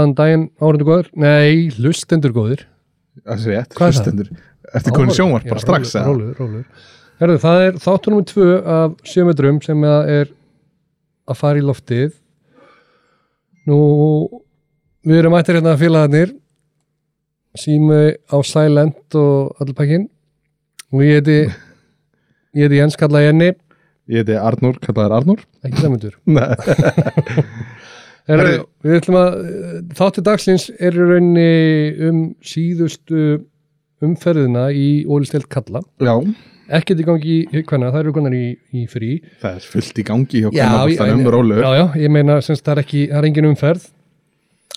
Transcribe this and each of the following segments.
Góðan daginn, áhundu góður Nei, hlustendur góðir. Það er rétt, hlustendur. Komin í sjónvarp bara strax? Rólur, rólur, Herðu, það er þáttur nummer tvö af sjömetrum sem er að fara í loftið. Nú, við erum ættir hérna að félagarnir. Sími á Silent og allpakkin og ég heiti ég heiti Jens kalla Jenny. Ég heiti Arnur, kallaður Arnur ekki samundur Nei, Herru, Herru- við ætlum að þáttu dagsins er í rauninni um síðustu umferðina í Ólistelt Kalla já, ekkert í gangi í hvenna, það eru konar í, í frí. Það er fullt í gangi hjá Já, kannaboltanum ég- Rólu já, já, ég meina semst það er ekki, það er engin umferð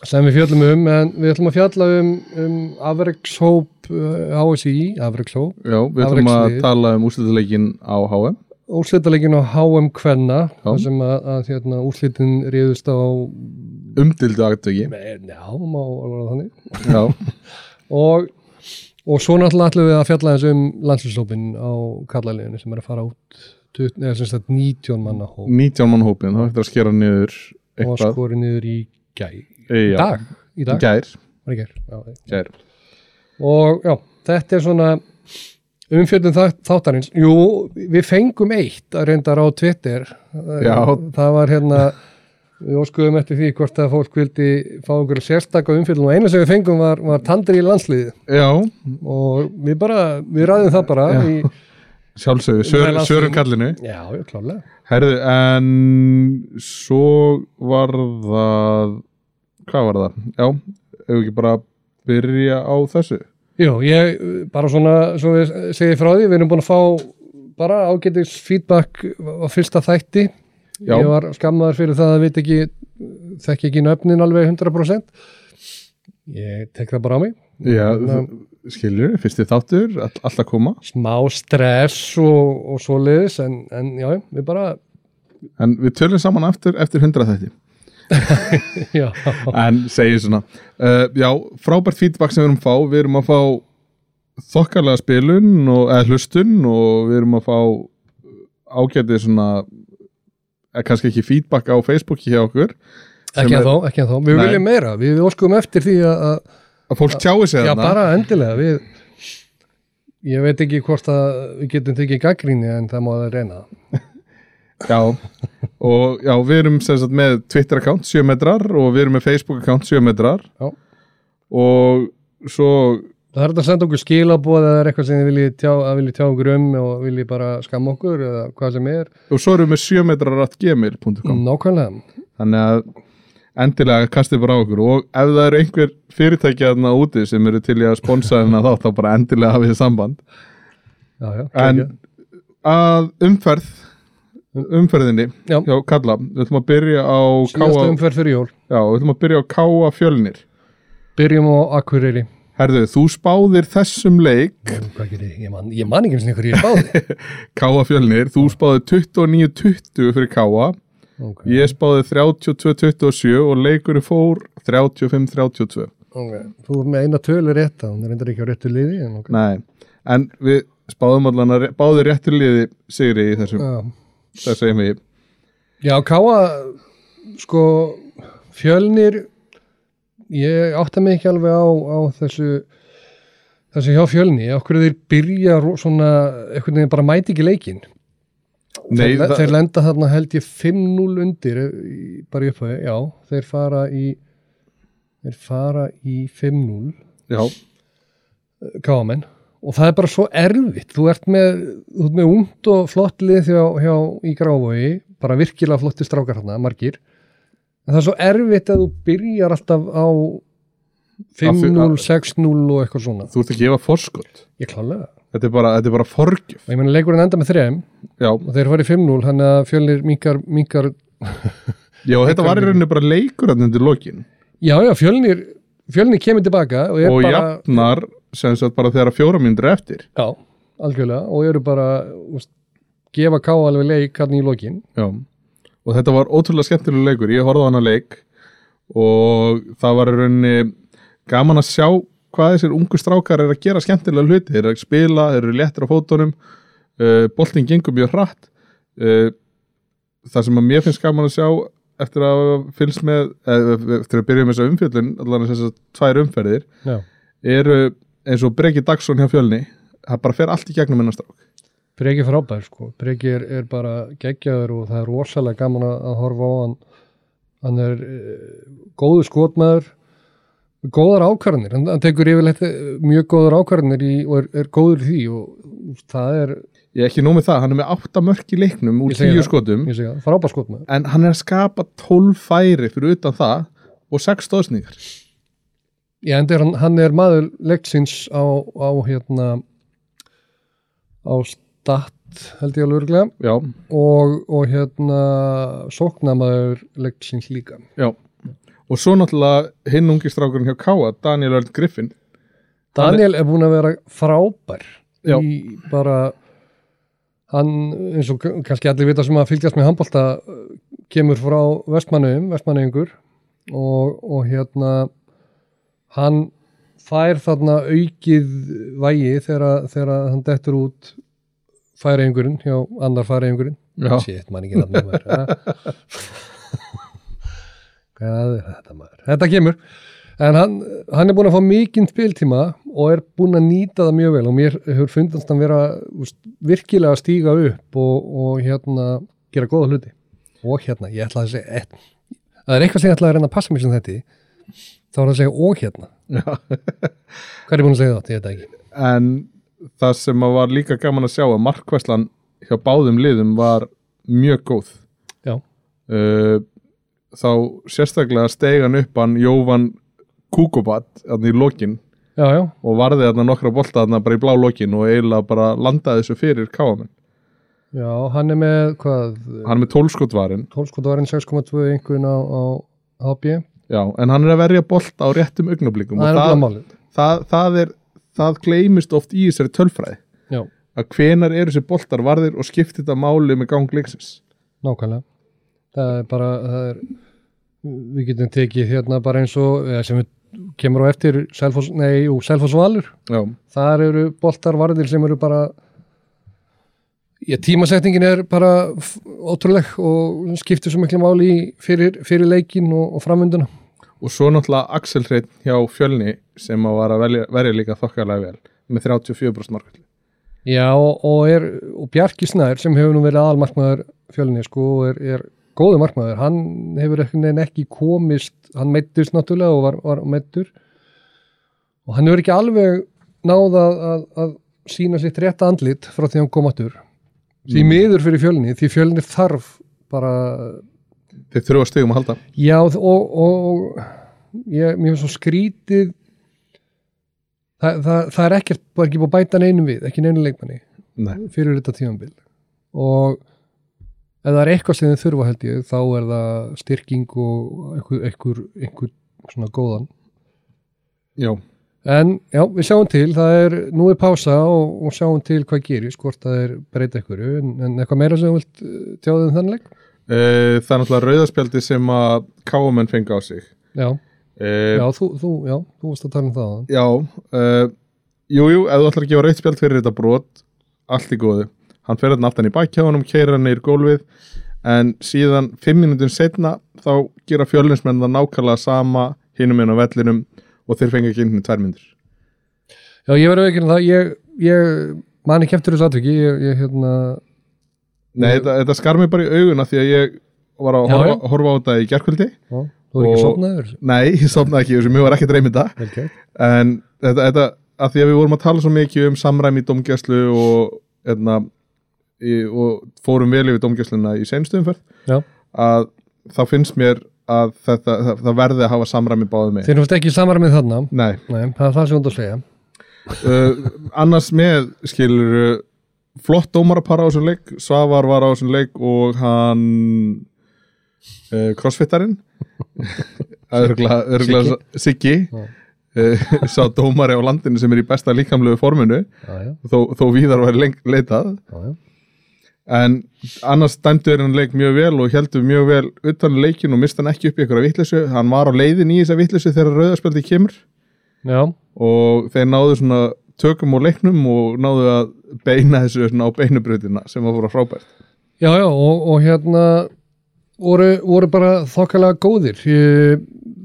sem við fjöllum um en við ætlum að fjalla um, um afrekshóp uh, HSI, afrekshóp Já, við ætlum að tala um úrslutaleikin á HM úrslitaleikin á HM Kvenna þar sem að, að hérna, úrslitin riðust á Umdildu aðtöki já, má alveg þannig. Og, og svo náttúrulega ætlum við að fjalla eins um landslýslópin á kallaliðinu sem er að fara út 20, eða sem sagt 19 manna hóp. 19 mann hópin, þá ættir að skera niður og eitthvað. skori niður í gæ, e, í dag, í dag, Gær, gær já, gær. Og já, þetta er svona umfjöldum þáttarins jú, við fengum eitt að reyndar á Twitter. Já. það var hérna við óskuðum eftir því hvort að fólk vildi fá okkur sérstakka umfjöldum og eina sem við fengum var, var tandri í landsliði Já, og við bara, við ræðum það bara í, sjálfsögðu, sör, sörum kallinu já, klálega Herðu, en svo var það hvað var það? Já, ef ekki bara byrja á þessu Jú, ég bara svona, svo við segið frá því, við erum búin að fá bara ágætis feedback á fyrsta þætti. Já. Ég var skammaður fyrir það að veit ekki, þekki ekki nöfnin alveg 100%. Ég tek það bara á mig. Já, Ná. skilur, fyrsti þáttur, all, alltaf koma Smá stress og, og svoleiðis, en, en já, við bara, En við tölum saman eftir, eftir 100 þætti En segjum svona uh, Já, frábært feedback sem við erum að fá. Við erum að fá þokkarlega spilun og, eða hlustun og við erum að fá ágætið svona eða kannski ekki feedback á Facebooki hjá okkur. Ekki að þó, ekki að þó. Við Nei. viljum meira, við, óskum eftir því að, að fólk tjái sig já, þarna. bara endilega, við, ég veit ekki hvort að við getum tekið gaggríni en það má það reyna. Já, og já, við erum sem sagt með Twitter account 7 metrar og við erum með Facebook account 7 metrar Já. og svo Það er hægt að senda okkur skilabóð eða er eitthvað sem þið viljið tjá, að viljið tjá okkur um og viljið bara skamma okkur eða hvað sem er. og svo erum við 7 metrar at gmail.com Nákvæmlega. þannig að endilega kastið bara á okkur og ef það eru einhver fyrirtæki þarna úti sem eru til í að sponsa þennan þá þá bara endilega hafið þið samband Já, já. en að umferð umferðinni Já. hjá Kalla við ætlum að byrja á Síðasta Káa umferð fyrir jól. já, við ætlum að byrja á Káa fjölnir Byrjum á Akureyri. herðu, þú spáðir þessum leik Hvað getur ég? Ég man, ég man ekki eins og hverju ég spáði. Káa fjölnir, þú spáðir 29-20 fyrir Káa ok. ég spáði 32-27 og leikurinn fór 35-32 ok. Þú er með eina tölu rétt á, hún er endur ekki á réttu liði. En ok. Nei, en við spáðum allan að báði réttur liði sigri í þessum, Já. Þessu einmi Já, Káa, sko, fjölnir, ég átta mig ekki alveg á, á þessu, þessu hjá fjölni, okkur þeir byrja svona, einhvern veginn bara mæti ekki leikinn. Nei, þeir, þeir lenda þarna held ég 5-0 undir, eh, bara í upphæði, já, þeir fara í, þeir fara í 5-0, Já, káamenn, og það er bara svo erfitt, þú ert með, þú ert með ungt og flott lið hjá, hjá í gráfói, bara virkilega flotti strákar hérna, margir, en það er svo erfitt að þú byrjar alltaf á 5-0, 6-0 og eitthvað svona. þú ert að gefa forskot? Ég klálega. Þetta er bara, þetta er bara forgjöf. Og ég meina leikurinn enda með þrejum Já, og þeir farið 5-0, þannig að fjölnir minkar, minkar já þetta var í rauninni bara leikur hann undir lokin. Já, já, fjölnir, fjölnir kemur tilbaka og og bara, jafnar sem sagt bara þegar fjóra myndir eftir. Já, algjörlega, og eru bara, úst, gefa ká alveg leik hann í lokin. Já, og þetta var ótrúlega skemmtilega leikur, ég horfði á hana leik og það var í rauninni gaman að sjá hvað þessir ungu strákar er að gera skemmtilega hluti. Þeir eru að spila, þeir eru léttir á fótunum. Uh, boltin gengur mjög hratt. Uh, það sem að mér finnst gaman að sjá eftir að fylgst með eða, eftir að byrja með þessa umfjöllun allan þess að tvær umferðir Já. eru eins og Breki Dagsson hjá fjölni það bara fer allt í gegnum hennar strák. Breki frábær sko, Breki er, er bara geggjaður og það er rosalega gaman að, horfa á hann. Hann er e, góður skotmaður góðar ákvarðanir, hann, tekur yfirleitt eh, mjög góðar ákvarðanir og er, er góður því og það er ég er ekki nóg með það, hann er með átta mörk í leiknum úr Ég segi tíu það. skotum. En hann er að skapa 12 færi fyrir utan það og 6 stóðsningar Já, en hann, hann er maður leiksins á, á hérna á statt held ég alveg örglega og, og hérna sóknamaður leiksins líka. Já. Og svo náttúrulega hinn ungi strákurinn hjá Káa, Daniel Örn Griffin. Daniel er búin að vera frábær Já. í bara hann eins og kannski allir vita sem að fylgjast með handbólta kemur frá vestmannum, vestmannengur og, og hérna hann fær þarna aukið vægi þegar, þegar hann dettur út færiðingurinn hjá annar færiðingurinn Shit, mann ekki nafnum mér ha? Hvað er þetta maður? Þetta kemur en hann, hann er búin að fá mikinn spiltíma og er búin að nýta það mjög vel og mér hefur fundast hann vera úst, virkilega að stíga upp og, og hérna gera góða hluti. Og hérna, ég ætla að segja et, það er eitthvað sem ég ætla að reyna að passa mér sem þetta þá er það að segja og hérna. Hvað er búin að segja það? Ég veit ekki. En það sem að var líka gaman að sjá að markvæslan hjá báðum liðum var mjög góð. Já. uh, þá sérstaklega stegan upp hann Jóvan Kukobat þarna í lokin Já, já, og varði þarna nokkra bolta þarna bara í blá lokin og eiginlega bara landaði þessu fyrir káamenn já, hann er með hvað, hann er með tólskotvarin 12 skotvarinn 6,2 einhvern á, á HB já, en hann er að verja bolta á réttum augnablikum það er og það, það, það, er, það gleymist oft í þessari tölfræði. Já, að hvenar eru þessi boltar varðir og skipti þetta máli með gang leiksins? Nákvæmlega. Það er bara það er, við getum tekið hérna bara eins og sem við kemur á eftir Selfoss, nei, jú, Selfoss Valur. Já, þar eru boltar varðir sem eru bara já, tímasetningin er bara ótrúleg og skiptir svo miklu máli fyrir, fyrir leikin og, og framvinduna. Og svo náttúrulega Axel Hreinn hjá Fjölni sem að var að velja, verja líka þokkarlega vel með 34% markvæsli Já, og, og, er, og Bjarki Snær sem hefur nú verið aðalmarkmaður fjölni sko, er, er góðu markmaður. Hann hefur ekki, komist hann meittist náttúrulega og var, var meittur og hann hefur ekki alveg náð að, að, að sína sitt rétta andlit frá því hann kom aftur. Því Mm. miður fyrir fjölni því fjölni þarf bara þeir þurfa stegum að halda. Já og, og, og ég, mér finnst svo skrítið það, það, það er ekkert bara ekki búið að bæta neinum við, ekki neinu leikmanni Nei. fyrir þetta tímanbil og ef það er eitthvað sem þið þurfa held ég þá er það styrking og einhver, einhver, einhver svona góðan. Já, en já, við sjáum til, það er nú er pása og, og sjáum til hvað gerist hvort það er breyta einhverju. En, en eitthvað meira sem þú vilt eh, tjáða um þannleik Uh, það er náttúrulega rauðaspjaldi sem að káamenn fengi á sig. Já, uh, já, þú, þú, já, þú varst að tala um það já uh, jú, jú, ef þú ætlar að gefa rauðspjald fyrir þetta brot allt í góðu hann fer þarna aftan í bakkjáðunum, keira hann neyr gólfið en síðan fimm minútin setna þá gera fjölinsmenn það nákvæmlega sama hinum inn á vellinum og þeir fengi ekki inn í tvær myndir. Já, ég verður ekki það ég, ég man ekki eftir þessu atviki ég, ég hérna Nei, Ég- þetta, þetta skar mér bara í auguna því að ég var að Já, horfa, já. horfa á þetta í gerkvöldi já, þú er ekki sopnaður Nei, ég sopnaði ekki, þessu mjög var ekki dreymið það. Gert. En þetta, þetta að því að við vorum að tala svo mikið um samræmi í domgæslu og, etna, í, og fórum vel yfir domgæsluna í seinstöðumferð Já. að þá finnst mér að þetta, það, það verði að hafa samræmi báðu með Þeir náttúrulega ekki samarmið þarna? Nei, Nei, það er það sem þú ert að segja. Uh, annars með skilur flott dómarapara á þessum leik Svavar var á þessum leik og hann uh, crossfittarinn. Örgla Siggi. uh, sá dómari á landinu sem er í besta líkamlegu forminu. Já, já, þó, þó víðar var lengt leitað. Já, já en annars dæmdu er hann leik mjög vel og heldur mjög vel utan leikin og mista hann ekki upp í einhverja vitleysu. Hann var á leiðin í þessa vitleysu þegar rauðarspjaldi kemur. Já, og þeir náðu svona tökum á leiknum og náðu að beina þessu á beinubröðina sem var bara frábært. Já, já og, og hérna voru, voru bara þokkalega góðir.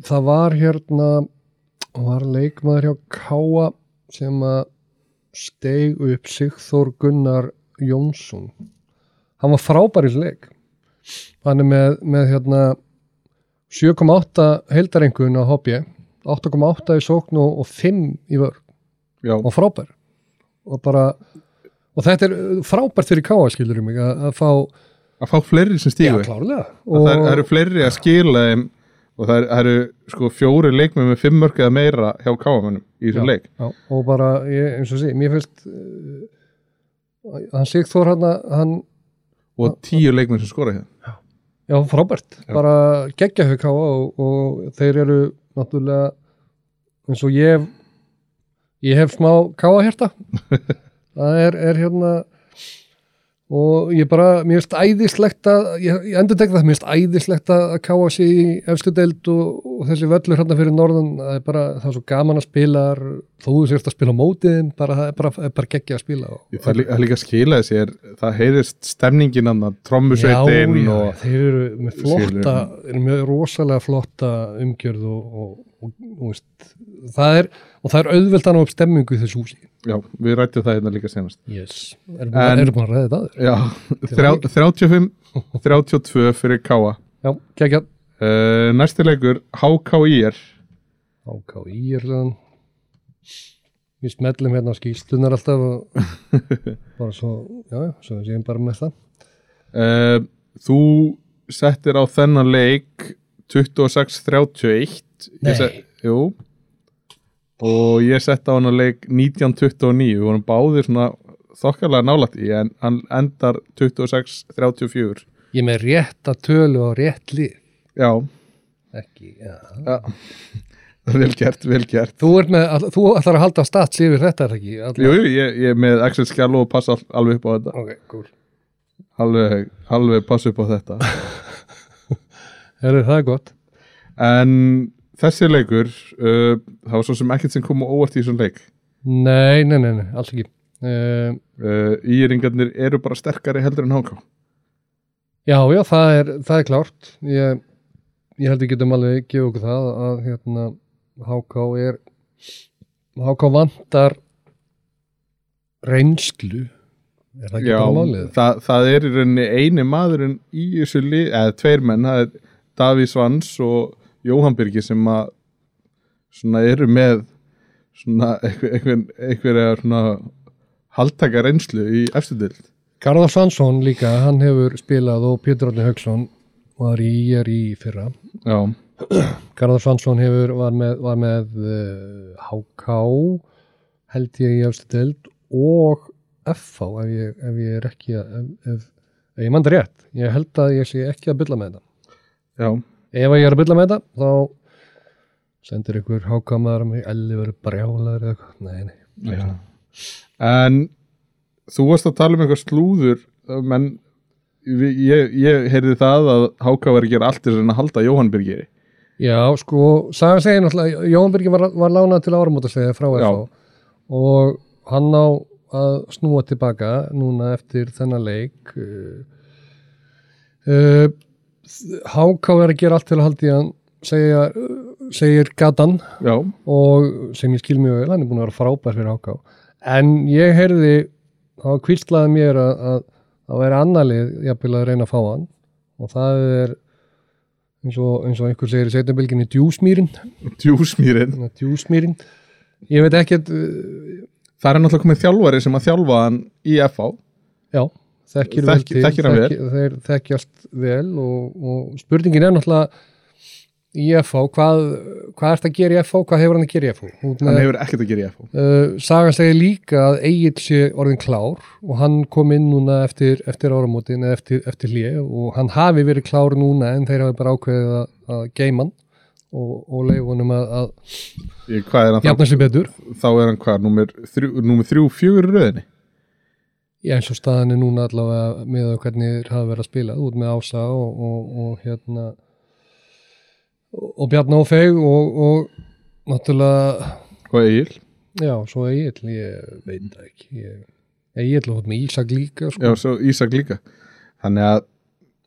Það var hérna var leikmaður hjá Káa sem að steig upp Sigþór Gunnar Jónsson hann var frábær í leik. Hann er með, með hérna 7,8 heildarengun á hobby 8,8 í sókn og, og 5 í vörð já, og frábær. Og bara og þetta er frábært fyrir Káa skilur mig að, að fá að fá fleiri sem stígu það, það eru fleiri að skila og það eru, sko fjóri leikmenn með fimm mörg eða meira hjá káamönnum í þessum leik. Já, og bara, ég, eins og sé, mér finnst uh, hann Sigþór hann, hann og tíu leikmenn sem skora hérna já, frábært, Já. bara geggja káa og, og þeir eru náttúrulega eins og ég ég hef smá káa hérta það er, er hérna og ég bara, mér finnst æðislegt að, ég, ég endur tek það, mér finnst æðislegt að að káa sig í efstu deild og, og þessi völlur hérna fyrir norðan, það er bara, það er svo gaman að spila þú sérst að spila á mótiðin, bara, það er bara, bara geggja að spila og, það lí- það er líka að skila þessi er, það heyrist stemningin annar, trommusveitin já, og já, þeir eru með flotta eru með rosalega flotta umgjörð og, og, veist, það er, og það er auðvelt að ná upp stemmingu í þessu húsi já, við rættum það hérna líka senast. Yes. erum er búin að ræða þetta aður já, þrjá- 35 32 fyrir káa já, geggja uh, næsti leikur HKIR þann við smellum hérna á skýslunar alltaf og bara svo, já, svo séum bara með það. Uh, þú settir á þennan leik 26-31 Nei. Set- jú og ég sett á hann leik 1929, við vorum báðir svona þokkarlega nálætt í en hann endar 26-34 ég með rétt að tölu og rétt lið. Já, ekki, já. Ja. vel gert, vel gert. Þú þú ætlar að halda stats yfir þetta er það ekki? Alla- jú, jú, ég, ég er með Axel Skjall og passa alveg upp á þetta. Ok, cool. Alveg, alveg passa upp á þetta. Heru, það er gott. En þessi leikur uh, það var svo sem ekkert sem kom á óvart í þessum leik. Nei, nei, nei, nei alls ekki. Uh, uh, Íringarnir eru bara sterkari heldur en HK já, já, það er, það er klárt. Ég, ég held við getum alveg gefa okkur það að hérna HK er HK vantar reynslu. Er það ekki Já, bara málið? það, það er í rauninni eini maðurinn í þessu lið, eða tveir menn það er Daví Svans og Jóhann Birgi sem að svona eru með svona einhver, einhver, einhverja svona haldtaka reynslu í eftirdild Garðar Svansson líka, hann hefur spilað og Pétur Átni Hauksson var í er í fyrra. Já, Garðar Svansson hefur, var með, var með uh, HK held ég í efstu deild og FH ef ég, ef ég er ekki að, ef, ef, ég manda rétt. Ég held að ég sé ekki að bylla með þetta. Já, ef ég er að bylla með þetta þá sendir ykkur að mig elli verið brjálaður eða eitthvað, nei, nei. Já. En þú varst að tala um eitthvað slúður menn ég, ég heyrði það að að gera allt þess að halda Jóhann Birgi Já, sko, sagan segir náttúrulega Jón Birgir var, var lánað til áramótaslega frá. FH og hann á að snúa tilbaka núna eftir þennan leik. Uh, uh, HK er að gera allt til að haldi hann segja, segir Gatan. Já, og sem ég skil mjög vel, hann er búin að vera frábær fyrir HK en ég heyrði þá kvíslaði mér að, að það væri annarlið jafnvel að reyna að fá hann. Og það er eins og, eins og einhver segir í setjabilginni djúsmýrin. Djúsmýrin. Djúsmýrin. Ég veit ekkert uh, Það er náttúrulega komið þjálfari sem að þjálfa hann í FH já, þekkir vel til þekkir hann vel. þekki- þeir þekkjast vel og, og spurningin er náttúrulega í FH, hvað, hvað ert að gera í FH, hvað hefur hann að gera í FH Hann hefur ekkert að gera í FH Uh, Sagan segir líka að Egil sé orðin klár og hann kom inn núna eftir, eftir áramótin eða eftir, eftir hlje og hann hafi verið klár núna en þeir hafi bara ákveðið að, að geima hann og, og leif honum að, að er jafna sér betur. Þá er hann hvað, númer þrjú, númer þrjú fjögur röðinni eins og staðan er núna allavega með að hvernig þeir hafa verið að spila út með Ása og, og, og hérna og, Bjarni Ófeig og, og náttúrulega Og Egil já, svo Egil, ég veit það ekki ég, Egil og út með Ísak líka sko. Já, svo Ísak líka. Þannig að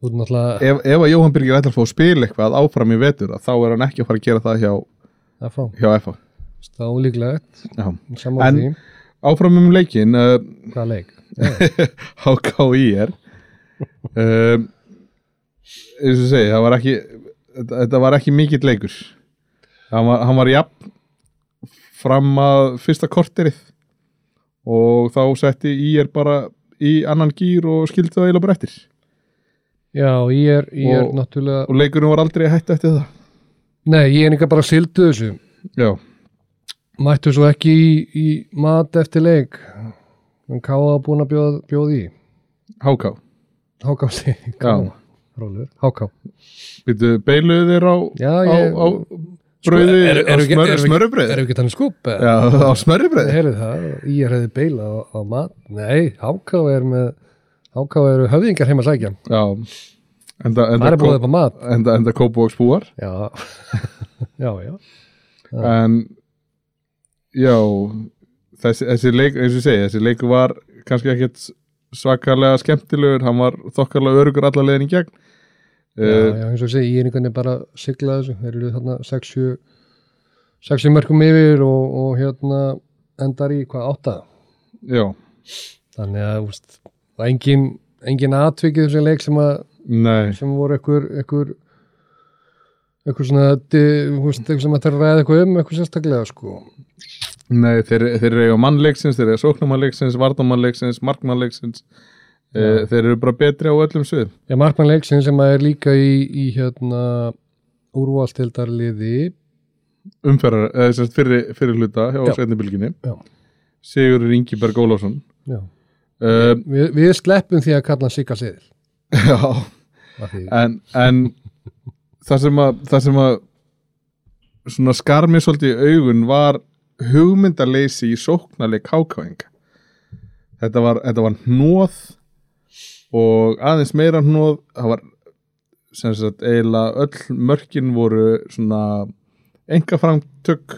náttúrulega ef, ef að Jóhann Birgir ætlar að fá að spila eitthvað áfram í vetur þá er hann ekki að fara að gera það hjá, FA Þá saman En- því áfram um leikin uh, Hvað leik? HKI er um, eins og segi það var ekki þetta, var ekki mikill leikur. Hann var, hann var jafn fram að fyrsta korterið og þá setti er bara í annan gýr og skildi það eiginlega bara eftir. Já, ég er Og- náttúrulega og leikurinn var aldrei hætta eftir það. Nei, ég er líka bara sildu þessu. Já, Mættu svo ekki í, í mat eftir leik. En Káa búin að bjóða, bjóða í. HK Háká. Rólur, Háká Býtu, beiluðu þér á, Já, á, ég á brauði, er- er- á eru ekki- smör, eru ekki- smörrubrauði Erum við ekki þannig skúp? Já, á það, ég er hefði beila á, á mat. Nei, Háká er með Háká eru höfðingar heima að sækja. Já, enda, Það enda, er búið upp á mat. enda, enda Kópavóks búar Já, já, já Já. en já þessi, þessi leik, eins og ég segi, þessi leik var kannski ekkert svakalega skemmtilegur, hann var þokkarlega örugur alla leiðin í gegn. Já, uh, já, eins og ég segi, ég er einhvern veginn bara að sigla þessu, þeir eru þarna 6-7 6 mörgum yfir og, og hérna endar í hvað, 8 já, þannig að, úst, það er engin engin atvikið þessi leik sem að nei. sem voru einhver einhver, einhver svona þú veist, eitthvað sem að það ræða eitthvað um eitthvað sérstaklega, sko nei, þeir, þeir eru mannleiksins, þeir eru sóknarmannleiksins vardamannleiksins, markmannleiksins uh, Já. þeir eru bara betri á öllum svið Já, markmann leiksinn sem að er líka í, í hérna úrvalstildarliði umferðar, eða sem sagt fyrir, fyrir hluta hjá Já. setnibilginni Já. Sigurður Ingiberg Ólafsson Já. uh, Vi, við sleppum því að kalla Sigga Siðil já en, en það sem að það sem að svona skar mér svolítið í augun var hugmyndaleysi í sóknarleik kákáinga þetta var, þetta var hnóð og aðeins meira hnóð það var sem sagt eiginlega öll mörkin voru svona enga framtök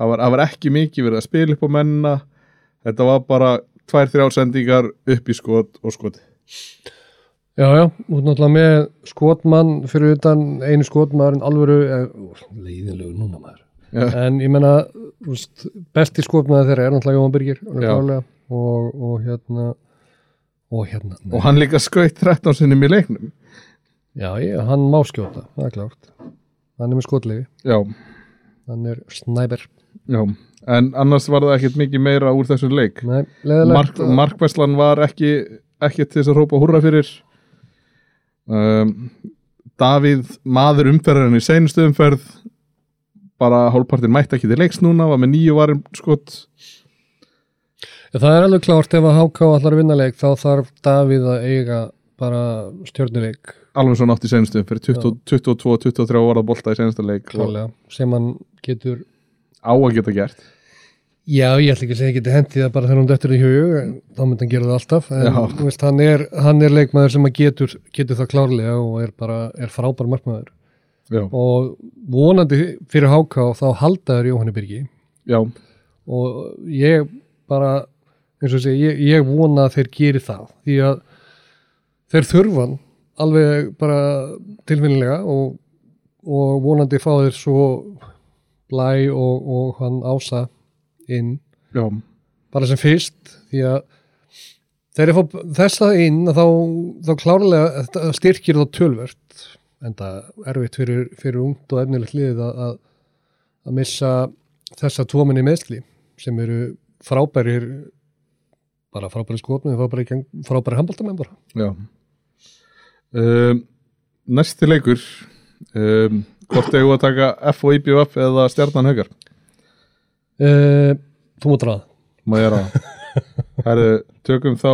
það var, það var ekki mikið verið að spila upp á mennina. Þetta var bara tvær, þrjár sendingar upp í skot og skoti Já, já, út náttúrulega með skotmann fyrir utan einu skotmaðurinn alvöru, eh, leiðinlegu núna maður. Já. en ég menna besti skotmaður þeirra er náttúrulega Jóhann Birgir og, og hérna og hérna, nei. og hann líka skaut 13 sinnum í leiknum. Já, ég, hann má skjóta það er klárt, hann er með skotlegi já, hann er snæber. Já en annars var það ekkert mikið meira úr þessu leik. Mark, Markvæslan var ekki ekki til þess að hrópa húrra fyrir um, Davíð maður umferðarinn í seinustu umferð bara hálfpartin mætti ekki til leiks núna var með nýju varum skot Það er alveg klárt ef að HK allar vinna leik þá þarf Davíð að eiga bara stjörnuleik. Alveg svo nátt í seinustu umferð 20 22-23 varða bolta í seinustu leik. Klálega sem hann getur á að geta gert Já, ég ætla ekki að segja ekki hendi það bara þegar hún dettur í hug þá myndi hann gera það alltaf. En veist, hann, er, hann er leikmaður sem að getur, getur það klárlega og er bara er frábær markmaður. Já, og vonandi fyrir HK þá haldaður Jóhanni Birgi. Já, og ég bara eins og segja, ég, ég vona að þeir geri það því að þeir þurfan alveg bara tilfinnilega og, og vonandi fá þeir svo blæ og, og hann ása inn já, bara sem fyrst því að þegar ég fá þessa inn þá, þá klárlega styrkir þá tölvert en það er erfitt fyrir, fyrir ungt og efnilegt liðið að, að, að missa þessa tvo minni meðsli sem eru frábærir bara frábæri skotnum, frábæri, frábæri handbóltamenn bara. já. Um, næsti leikur um, hvort eigum við að taka F og IBF eða Stjarnan Haugar Uh, þú mútt ráða. má ég ráða Herðu, tökum þá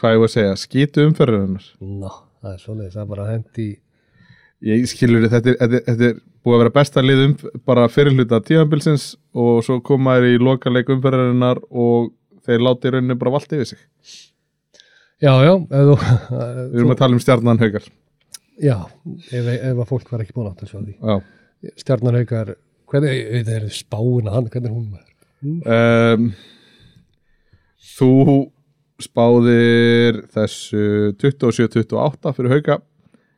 hvað ég var að segja, skýtu umferðurinnar Ná, það er svoleiðis, það er bara hendi ég skilur þetta, þetta, er- þetta er búið að vera besta lið um bara fyrirluta tíðanbilsins og svo koma þér í lokaleik umferðurinnar og þeir láti rauninni bara vallt yfir sig Já, já, þú, við erum að tala um Stjarnan Haugar já, ef, ef að fólk var ekki búin átt að sjá því. Já. Stjarnarhaukar, hvernig, það er spáin að hann, hvernig er hún maður? um, þú spáðir þessu 27-28 fyrir hauka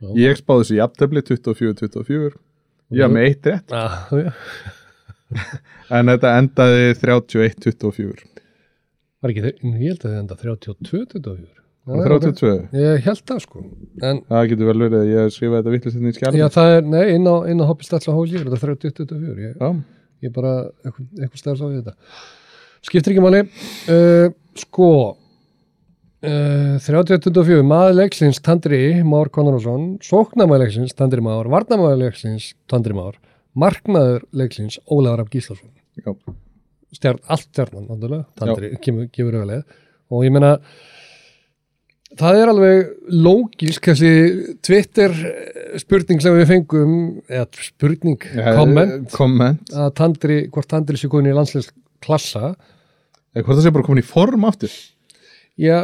Já. ég spáði þessu jafntefli 24-24 ég var með eitt rétt ah, já. en þetta endaði 31-24 var ekki þeir, ég held að þið enda 32 24 og 32 ég held það sko. En það getur vel verið að ég skrifa þetta vittlust hérna í skjálfum já, það er, nei, inn á, á hoppistalla hósi er þetta 30 24 ég, ég bara, eitthvað, eitthvað stærð sá ég þetta. Skiptir ekki máli. Uh, sko uh, 30-24, maður leiksins Tandri Már Konradsson, sóknamaður leiksins Tandri Már, varnamaður leiksins Tandri Már, markmaður leiksins Ólafur Af Gíslason. Já, stjarn, allt náttúrulega. Tandri kemur, gefur auðvitað og ég meina það er alveg lógisk þessi Twitter eh, spurning sem við fengum eða spurning, Já, komment komment að Tandri, hvort Tandri sé komin í landsleins klassa eða hvort það sé bara komin í form aftur? Já,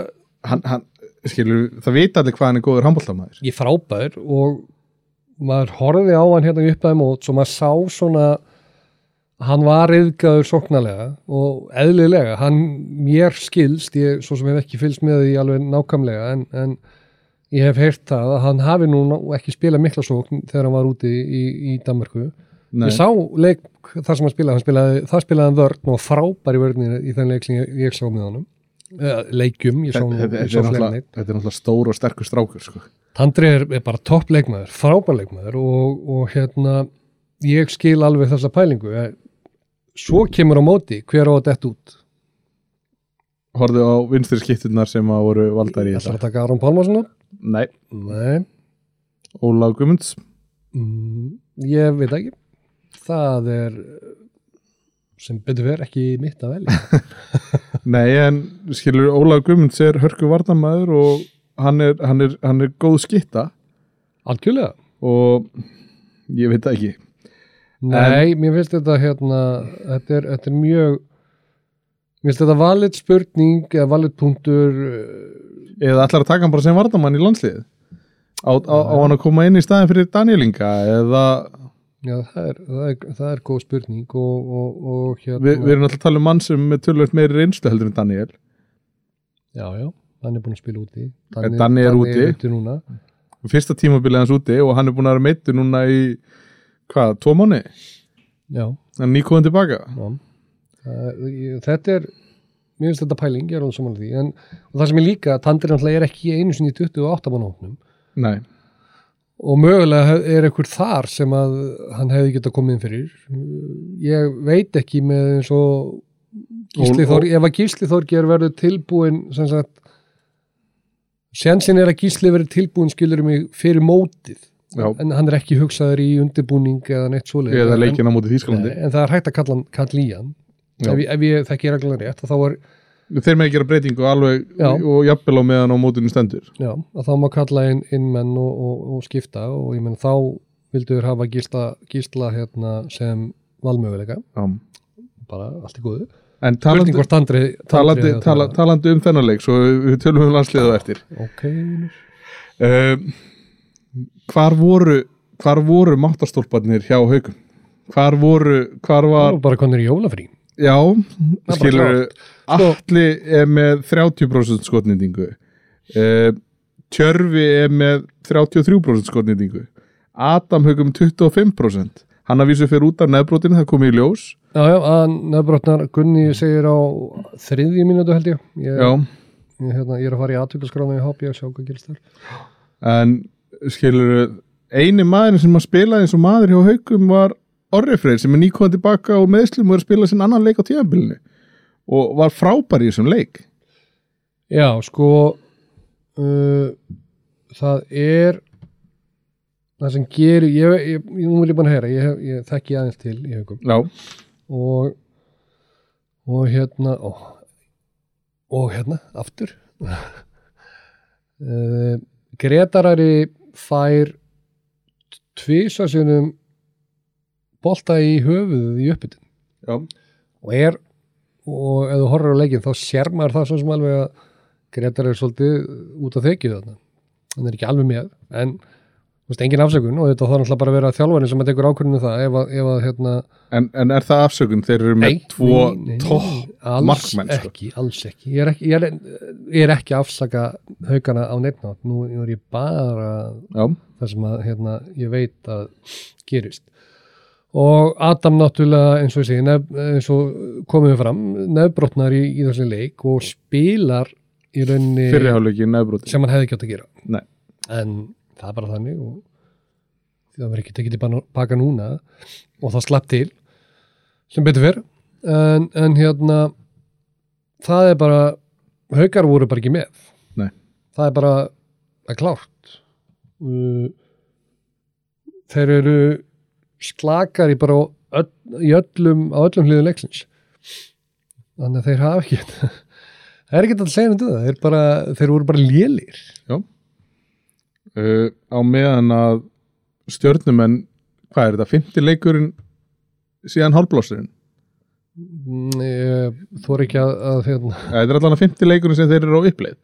hann, hann, skilur, það vita allir hvað hann er góður handbóltamæður ég frábær og maður horfði á hann hérna upp að mót svo maður sá svona hann var reyðgæður sóknarlega og eðlilega, hann mér skilst, ég svo sem hef ekki fylgst með því alveg nákvæmlega en, en ég hef heyrt það að hann hafi nú ekki spilað mikla sókn þegar hann var úti í, í Danmarku Nei, ég sá leik þar sem hann spilaði, hann spilaði það spilaði hann vörn og frábær í vörninu í þenn leik sem ég, ég sá með honum. Eða, leikjum, ég sá, nú, þetta, er náttúrulega- stór og sterkur strákur sko. Tandri er, er bara topp leikmaður, frábær leikmaður og, og hérna ég skil alveg þessa pælingu svo kemur á móti hver á að dett út? Horfðu á vinstri skipturnar sem að voru valdar í þetta. að taka Aron Pálmarsson. Út? Nei, Nei, Ólaf Gumunds mm, ég veit ekki. Það er sem betur verið ekki mitt að velja. Nei, en skilur Ólaf Gumunds er hörku varnamæður og hann er, hann er, hann er góð skitta algjörlega. Og ég veit það ekki Nei, mér finnst þetta hérna, þetta er, þetta er mjög mér finnst þetta valið spurning eða valið punktur eða ætlar að taka hann bara sem varnamann í landslið á, á, á hann að koma inn í staðin fyrir Danielinga eða já, það er, það er, það er góð spurning og, og, og hérna við, við erum alltaf að tala um mann sem með tölvöld meiri reynslu heldur en Daniel. Já, já, hann er búin að spila úti. En Danni er úti. úti fyrsta tímabilið hans úti og hann er búin að vera meittur núna í hvað, tvo mánu Já, hann er nýkóðan tilbaka? Já. Ég- þetta er mér finnst þetta pæling, ég er alveg saman því. En, það sem er líka, Tandri náttúrulega er ekki einu sinni í 28 mannhóknum Nei, og mögulega er ekkur þar sem að hann hefði getað komið inn fyrir. Ég veit ekki með eins og Gísli Og- Þór, ef að Gísli Þórger verður tilbúin sem sagt sjansin er að Gísli verður tilbúin skilur mig fyrir mótið Já. en hann er ekki hugsaður í undirbúning eða neitt svoleið eða en, leikina á móti Þýskalandi en það er hægt að kalla, kalla í hann ef, ef ég þekki reglulega rétt þá er, þeir með að gera breytingu alveg Já. og jafnvel á meðan á mótinu stendur já, að þá má kalla inn, inn menn og, og, og skipta og ég menn þá vildu þér hafa gísla, gísla hérna, sem valmöguleika Já. bara allt í góðu en talandi, Andri, talandi, tala, talandi um þennan leik svo við tölum um landsliðu á eftir ok, vinur. Hvar voru hvar voru máttarstólparnir hjá haugum hvar voru, hvar var var bara konur í jólafrí. Já, skilur alli er með 30% skotnýtingu. Uh, Tjörfi er með 33% skotnýtingu. Adam haugum 25% hann að vísu fyrir út af neðbrotinu, það komið í ljós. Já, já, að nefnbrotnar Gunni segir á þriðju mínútu held ég. Ég, já, ég, hérna, ég er að fara í aðtökulskrána í HB og sjá hvað gerist þar. En skilur eini maður sem að spila eins og maður hjá haugum var Orri Freyr sem er nýkvæðan tilbaka og meðslum og er að spila sinn annan leik á tíðanbylunu og var frábær í þessum leik. Já, sko uh, það er það sem gerir ég, ég, ég, nú vil ég bara heyra, ég, ég þekki aðeins til í haugum og og hérna ó, og hérna, aftur. Uh, Gretarari fær tvísasunum bolta í höfuðið í uppbytun. Og er og ef þú horfir á leikin þá sér maður það svo sem alveg að Gretar er svolítið út af þekju þarna. Hann er ekki alveg með en veist, engin afsökun og þetta þarf náttúrulega bara að vera þjálfarinn sem að tekur ákvörðinu það ef að, ef að hérna, en, en er það afsökun? Þeir eru með Nei, tvo topp alls sko. ekki, alls ekki. Ég er ekki, ég er, ég er ekki afsaka haugana á neittnátt, nú er ég bara já, það sem að hérna, ég veit að gerist. Og Adam náttúrulega eins og ég segi nef, eins og komum við fram nefbrotnar í, í þessi leik og spilar í nefnbroti sem hann hefði átt að gera. Nei. en það er bara þannig og það verður ekki tekið til baka núna og það slapp til. Sem betur fyrr en, en hérna það er bara haukar voru bara ekki með. Nei. það er bara að klárt. Uh, þeir eru slakar í bara öll, í öllum, á öllum hliðum leiksins. Þannig að þeir hafa ekki það er ekki að segja um þetta. Þeir, bara, þeir voru bara lélir. Uh, á meðan að stjörnumenn hvað er þetta, fymti leikurinn síðan hálfblásturinn Mm, ég þór ekki að, að hérna. þetta er allan að fymti leikurinn sem þeir eru á uppleið.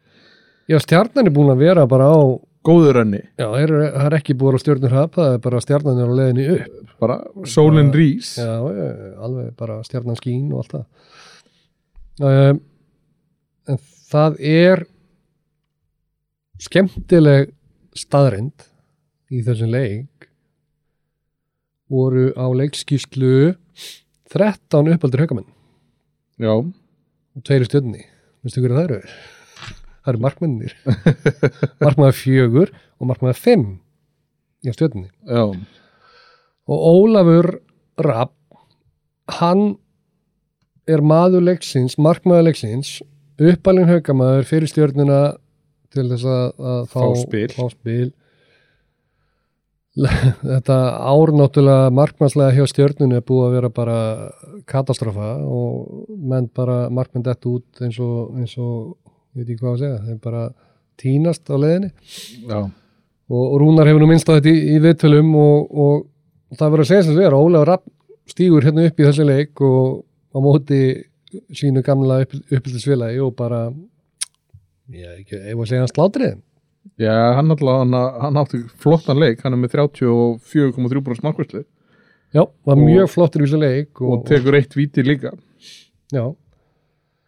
Já, stjarnan er búin að vera bara á góður önni, já, það er ekki búin á stjörnur hap það er bara stjarnan er á leiðinni upp. Bara sólinn já, já, alveg bara stjarnan skín og allt það. Um, en það er skemmtileg staðrind í þessum leik. Voru á leikskíslu 13 uppaldir haugamenn. Já, og tveiri stjörni veistu hverju það eru? það eru markmennir markmæður fjögur og markmæður fimm í stjörni já, og Ólafur Rapp hann er maður leiksins, markmaður leiksins uppalinn haugamæður fyrir stjörnuna til þess að, að fá, Fá spil. fá spil þetta ár náttúrulega markmannslega hjá stjörnunu er búið að vera bara katastrófa og menn bara markmenn dett út eins og, eins og ég veit ekki hvað að segja, þeir bara tínast á leiðinni. Já, og, og Rúnar hefur nú minnst á þetta í, í viðtölum og, og það verður að segja sem er að Ólafur Rapp stígur hérna upp í þessu leik og á móti sínu gamla upp, uppbyldisfélagi og bara ég veit ekki, ef að segja hann slátrið já hann, alltaf, hann, átti flottan leik, hann er með 34,3% markværslu já, var mjög flottur í þessu leik og og, tekur eitt víti líka. Já,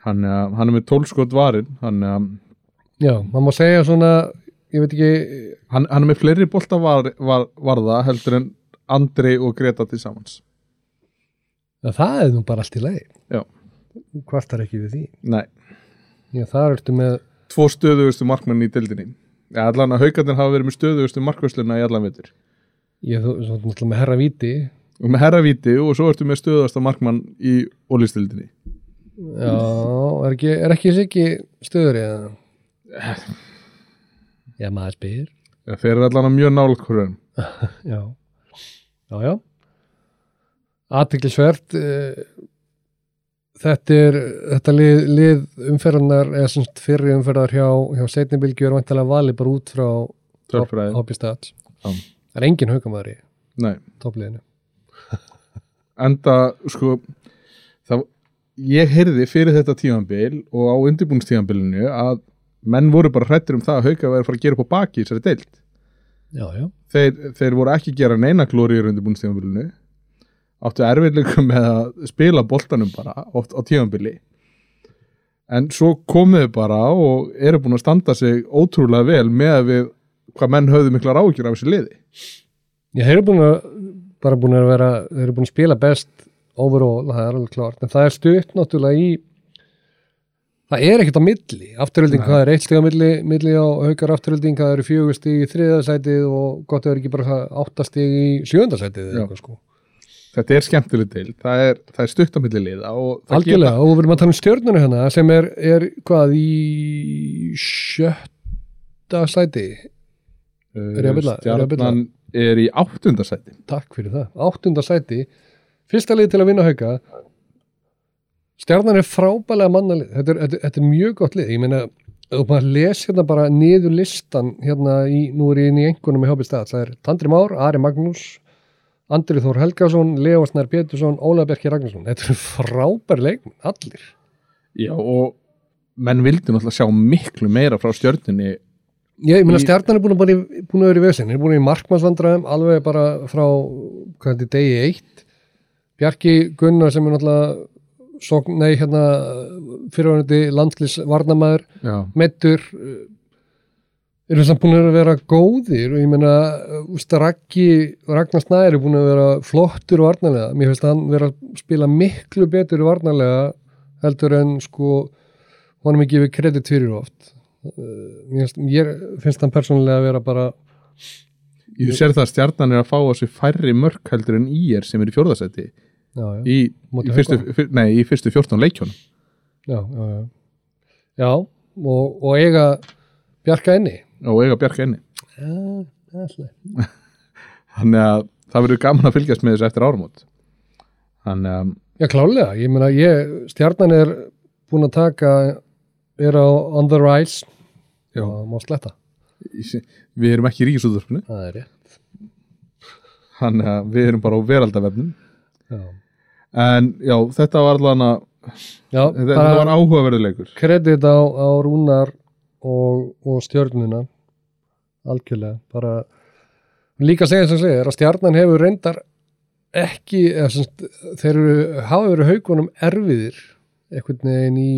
hann, er- hann er með 12 skot varinn hann, er- já, maður má segja svona ég veit ekki, hann, hann er með fleiri bolta var, var, varða heldur en Andri og Greta til samans. Að það er nú bara allt í leik Já. kvartar ekki við því. Nei, já, það ertu með tvo stöðugustu markmenn í dildinni ja, allan að haugarnir hafa verið með stöðugustu markvörsluna í allan veitur ég þú- náttúrulega með herra víti. Og með herravíti og svo ertu með stöðuasta markmann í ólistildinni já, er ekki, er ekki sikki stöður eða? Já, maður spyr. Þeir eru allan að mjög nála hverjum já, já, já. Aðtiklisvert þetta er þetta lið, lið umferðarnar eða semst fyrri umferðar hjá, hjá setnibilgju er vantilega valið bara út frá tölfræði, Hopi Stats. Já. það er engin haukamæður í toppliðinu. Enda sko það, ég heyrði fyrir þetta tímanbil og á undirbúnstímanbilinu að menn voru bara hrættir um það að hauka væri að fara að gera upp á baki í þessari deild. Já, já, þeir, þeir voru ekki að gera neina glóriður undirbúnstímanbilinu áttu erfiðleikum með að spila boltanum bara oft á tímanbili en svo komuðu bara og eru búin að standa sig ótrúlega vel með að við hvað menn höfðu miklar ágjur af þessu liði. Ég þeir eru búin að bara búin að vera, þeir eru búin að spila best overall, það er alveg klart en það er stutt náttúrulega í það er ekkert á milli. Afturölding, Nei. hvað er eitt stig á milli, milli á haukar afturölding, það eru fjögur stig í þriðasætið og gott er ekki bara áttastig í sjöndasætið Já. eða eitthvað sko þetta er skemmtileg til, það er, er stutt á milli liða og það algjörlega, og við erum að tala um stjörnuna hérna sem er, er hvað í sjötta sæti? Er að bulla? Er? Stjarnan er í áttundasæti takk fyrir það, áttunda sæti. Fyrsta lið til að vinna hauka. Stjarnan er frábælega mannalið, þetta þetta, þetta er mjög gott lið, ég meina þú bara les hérna bara niður listan hérna í, nú er ég inn í einhvernum í Hópi Stað það er Tandri Már, Ari Magnús Andri Þór Helgason, Leo Snær Pétursson Óla Berki Ragnarsson, þetta eru frábær leikmenn, allir. Já, og menn vildi náttúrulega sjá miklu meira frá stjörnunni ég, ég meina stjarnan er búin að, búin að vera í vesin, er búin í markmannsvandræðum alveg bara frá er degi eitt. Bjarki Gunnar sem er náttúrulega sókn, nei hérna fyrirvændi landslýs varnamæður já, meittur eru samt búin að vera góðir og ég meina, úst, Raggi Ragnar Snæri er búin að vera flottur og varnarlega, mér finnst að hann vera að spila miklu betur og varnarlega heldur en sko honum ekki við kredit fyrir oft. Uh, mér finnst, ég finnst hann persónulega að vera bara ég sér það að stjarnan er að fá á sig færri mörk heldur en í er sem er í já, í, í, fyrstu, fyr, nei, í fyrstu 14 leikjónum já, já, já. já og, og eiga bjarga inni og eiga bjarga inni já, alltaf þannig að það verður gaman að fylgjast með þessu eftir áramót þannig að Já, klálega. Ég meina, ég, stjarnan er búin að taka, er á on the rise Já. og má sletta. við erum ekki í ríkisúðurfinu Það er rétt. þannig að við erum bara á veraldavefnum Já, en já, þetta var allan að Já þetta, var bara áhugaverðuleikur kredit á, á rúnar og, og stjörnuna algjörlega. Bara líka segja sem segir að stjarnan hefur reyndar ekki, þeir eru, hafa verið haugunum erfiðir einhvern veginn í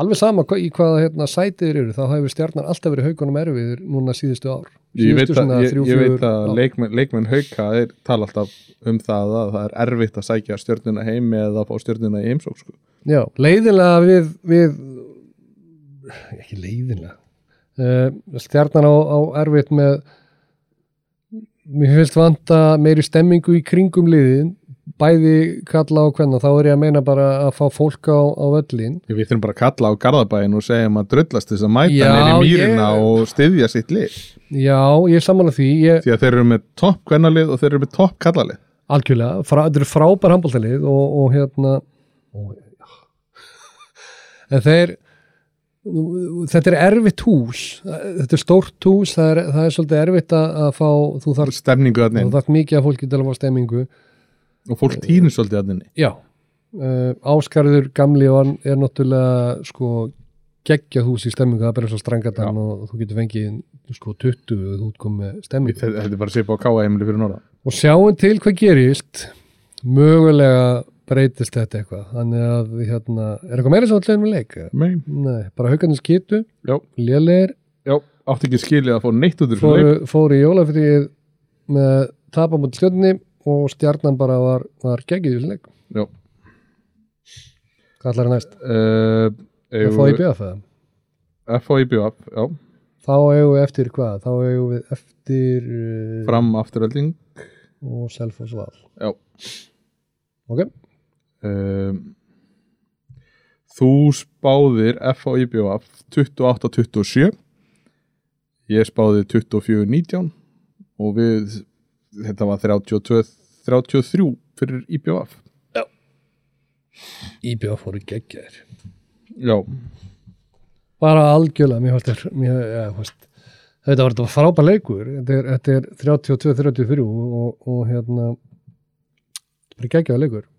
alveg sama í hvaða hérna, sætið eru, þá hefur stjarnan alltaf verið haugunum erfiðir núna síðustu ár. ég veit Síðustu að, svona ég, þrjú, ég veit að leikmenn, leikmenn hauka er tala alltaf um það að það er erfitt að sækja stjörnuna heim eða að fá stjörnuna í heimsók sko. Já, leiðinlega við, við ekki leiðinlega. Uh, stjarnan á, á erfitt með mér finnst vanta meiri stemmingu í kringum liðin bæði kalla á hvenna þá er ég að meina bara að fá fólk á, á völlin við þurfum bara að kalla á Garðabæin og segja að drullast þess að mæta Já, neyri mýrina ég- og styðja sitt lið. Já, ég er samanlega því ég, því að þeir eru með topp kvennalið og þeir eru með topp kallalið algjörlega, frá, þetta er frábær handbóltalið og, og hérna og, en þeir þetta er erfitt hús. Þetta er stórt hús það er, það er svolítið erfitt að, fá þú þarf, stemningu að þú þarf mikið að fólki til að fá stemmingu og fólk týnir svolítið að henni já, uh, Áskarður gamli og hann er náttúrulega sko geggjað hús í stemmingu það er bara og strangatann og þú getur fengið sko 20 og þú út komið stemmingu þetta er bara að svipa á káa heimili fyrir norða og sjáum til hvað gerist. Mögulega breytist þetta eitthvað? Þannig að hérna, er eitthvað meira sem allir með leik? Mein. Nei, bara haugarnir skitu já, átti ekki skilið að fá neitt út fóru, fóru í jólafrið með tapamóti stjörnni og stjarnan bara var, var geggið í leik. Já. Hvað ætlar er næst? uh, að fá í BF eða? FHIBF, já, þá eigum við eftir hvað? þá eigum við eftir uh, fram afturölding og Selfoss val. Já. Ok, um, þú spáðir FHIBF 28-27 ég spáði 24-19 og við þetta var 32-33 fyrir IBF í BF fóru geggjaðir. Já, bara algjörlega mér mér, ja, þetta var þetta var frábær leikur. Þetta er, þetta er 32-33 og, og hérna bara geggjaða leikur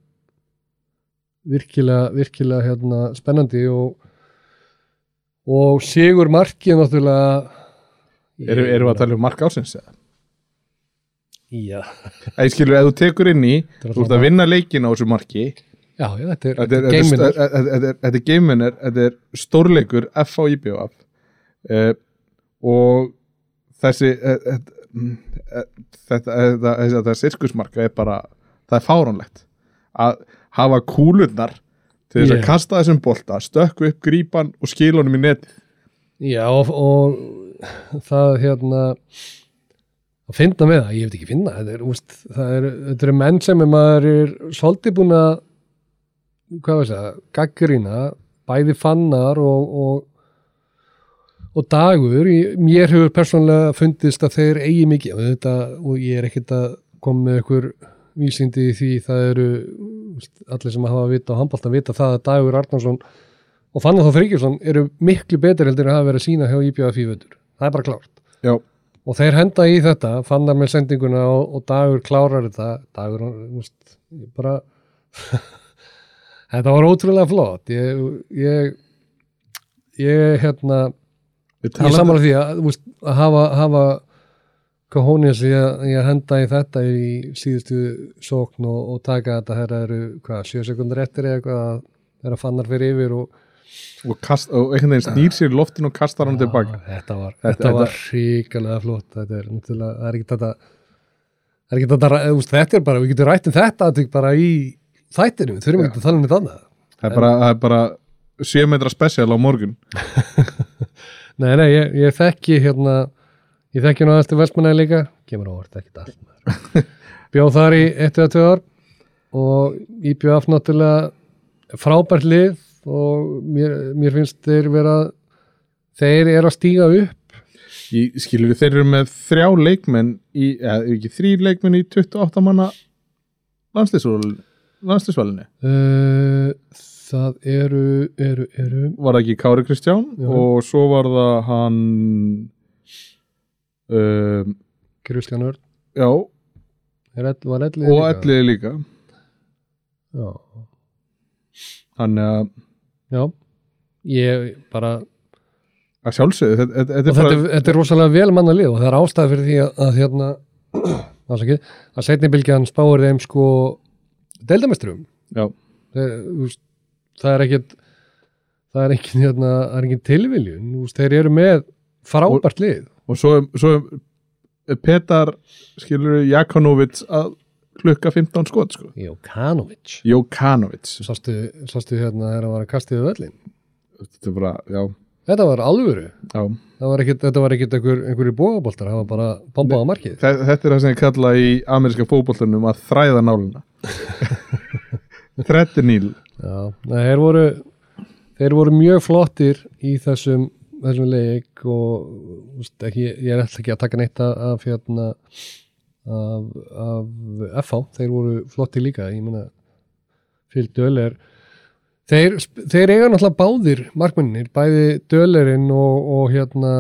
virkilega, virkilega hérna, spennandi og og sigur markið náttúrulega erum erum við að tala um mark ásins eða? já, Æ, skilur, ef þú tekur inn í er þú ert að vinna leikin á þessu marki. Já, já, þetta er, er, game þetta er, er, þetta er er stórleikur FH IBF uh, og þessi uh, uh, þetta, þetta, þetta sirkusmarka er bara það er fáránlegt. Að hafa kúlurnar til þess að kasta þessum bolta stökku upp grípan og skila honum í neti já, og, og það hérna að finna með það, ég veit ekki finna þetta er, úst, það er, þetta er menn sem er maður er svolítið búin að hvað veist það, gaggrina bæði fannar og, og, og dagur. Ég- mér hefur persónlega fundist að þeir eigi mikið. Þetta, og ég er ekkert að koma með ykkur vísindi í því það eru allir sem hafa að vita á handbólta vita það að Dagur Arnarsson og Fannar Þór Fríkjusson eru miklu betur heldur en hafa verið að sína hjá IBF í vötur það er bara klárt. Já, og þeir henda í þetta, fannar með sendinguna og, og dagur klárar þetta. Dagur, úst, bara þetta var ótrúlega flott. Ég ég, ég hérna ég samanlega því að, úst, að hafa, hafa Kohónius í að í að henda í þetta í síðustu sókn og, og taka þetta herra eru, hvað, sjö sekundur eftir eða eitthvað að þeirra fannar fyrir yfir og og, kast, og einhvern veginn snýr sér í loftin og kastar hann tilbaka. þetta var, Þetta- þetta, var þetta- ríkalega flott þetta er náttúrulega, það er ekki þetta það er ekki þetta, veist, þetta er bara við getum rætt um þetta atvik bara í þættinu, við þurfum ekki að tala um þetta annað. Það er bara, það er bara 7 metra spesial á morgun. Nei, nei, ég, ég þekki hérna ég þekki nú aðeins til Vestmannaði líka. Kemur á orð, ekki allt bjóð þar í eitt eða tvö ár og ég bjóð af náttúrulega frábært lið og mér, mér finnst þeir vera þeir eru að stíga upp. Í, skilur þeir eru með þrjá leikmenn í, eða ekki þrý leikmenn í 28 manna landslýsvalinni uh, það eru, eru, eru var það ekki Kári Kristján Já. og svo var það hann um, Kristján Örn. Já, ell, var ellið og Elliði líka. Já, þannig að, já, ég bara að sjálfsögðu þetta, þetta, þetta, er- þetta er rosalega vel manna lið og það er ástæða fyrir því að, að hérna að setni bylgjan spáir þeim sko deildamesturum já, það er ekkit það er ekki hérna, það er tilviljun. Þeir eru með frábært lið. og svo, svo er Petar skilur Jakonovic að klukka 15 skot sko. Jokanovic Jokanovic sástu, sástu hérna þegar hann var að kasta yfir öllin þetta er bara, já, þetta var alvöru. Já. Það var ekkit, þetta var einhver, einhverju bóðaboltar, það var bara bombað á markið. Þe- Þetta er það sem ég kalla í ameríska fótbollunum að þræða náluna nei, þeir voru, þeir voru mjög flottir í þessum, þessum leik og úst, ekki, ég er alltaf ekki að taka neitt af, hérna af, af FH, þeir voru flottir líka, ég meina fyrir Döler þeir, þeir eiga náttúrulega báðir markmennir, bæði Dölerinn og, og hérna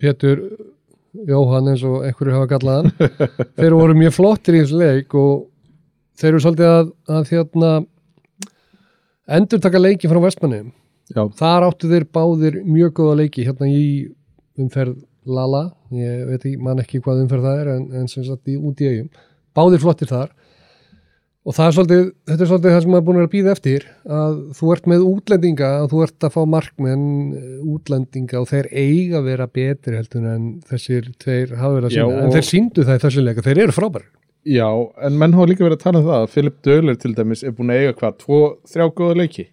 Pétur Jóhann eins og einhverju hafa kallað hann. Þeir voru mjög flottir í þessu leik og þeir eru svolítið að, að hérna endur taka leiki frá Vestmanni Já, þar áttu þeir báðir mjög góða leiki hérna í umferð Lala, ég veit ekki, man ekki hvað umferð það er en, en sem sagt í út í eigum báðir flottir þar. Og það er svolítið, þetta er svolítið það sem maður er búin að býða eftir að þú ert með útlendinga að þú ert að fá markmenn eh, útlendinga og þeir eiga að vera betri heldur en þessir tveir hafa verið að Já, sína, og- en þeir síndu það í þessu leika, þeir eru frábæri já, en menn hafa líka verið að tala um það að Philip Döler til dæmis er búin að eiga hvað, tvo, þrjá góða leiki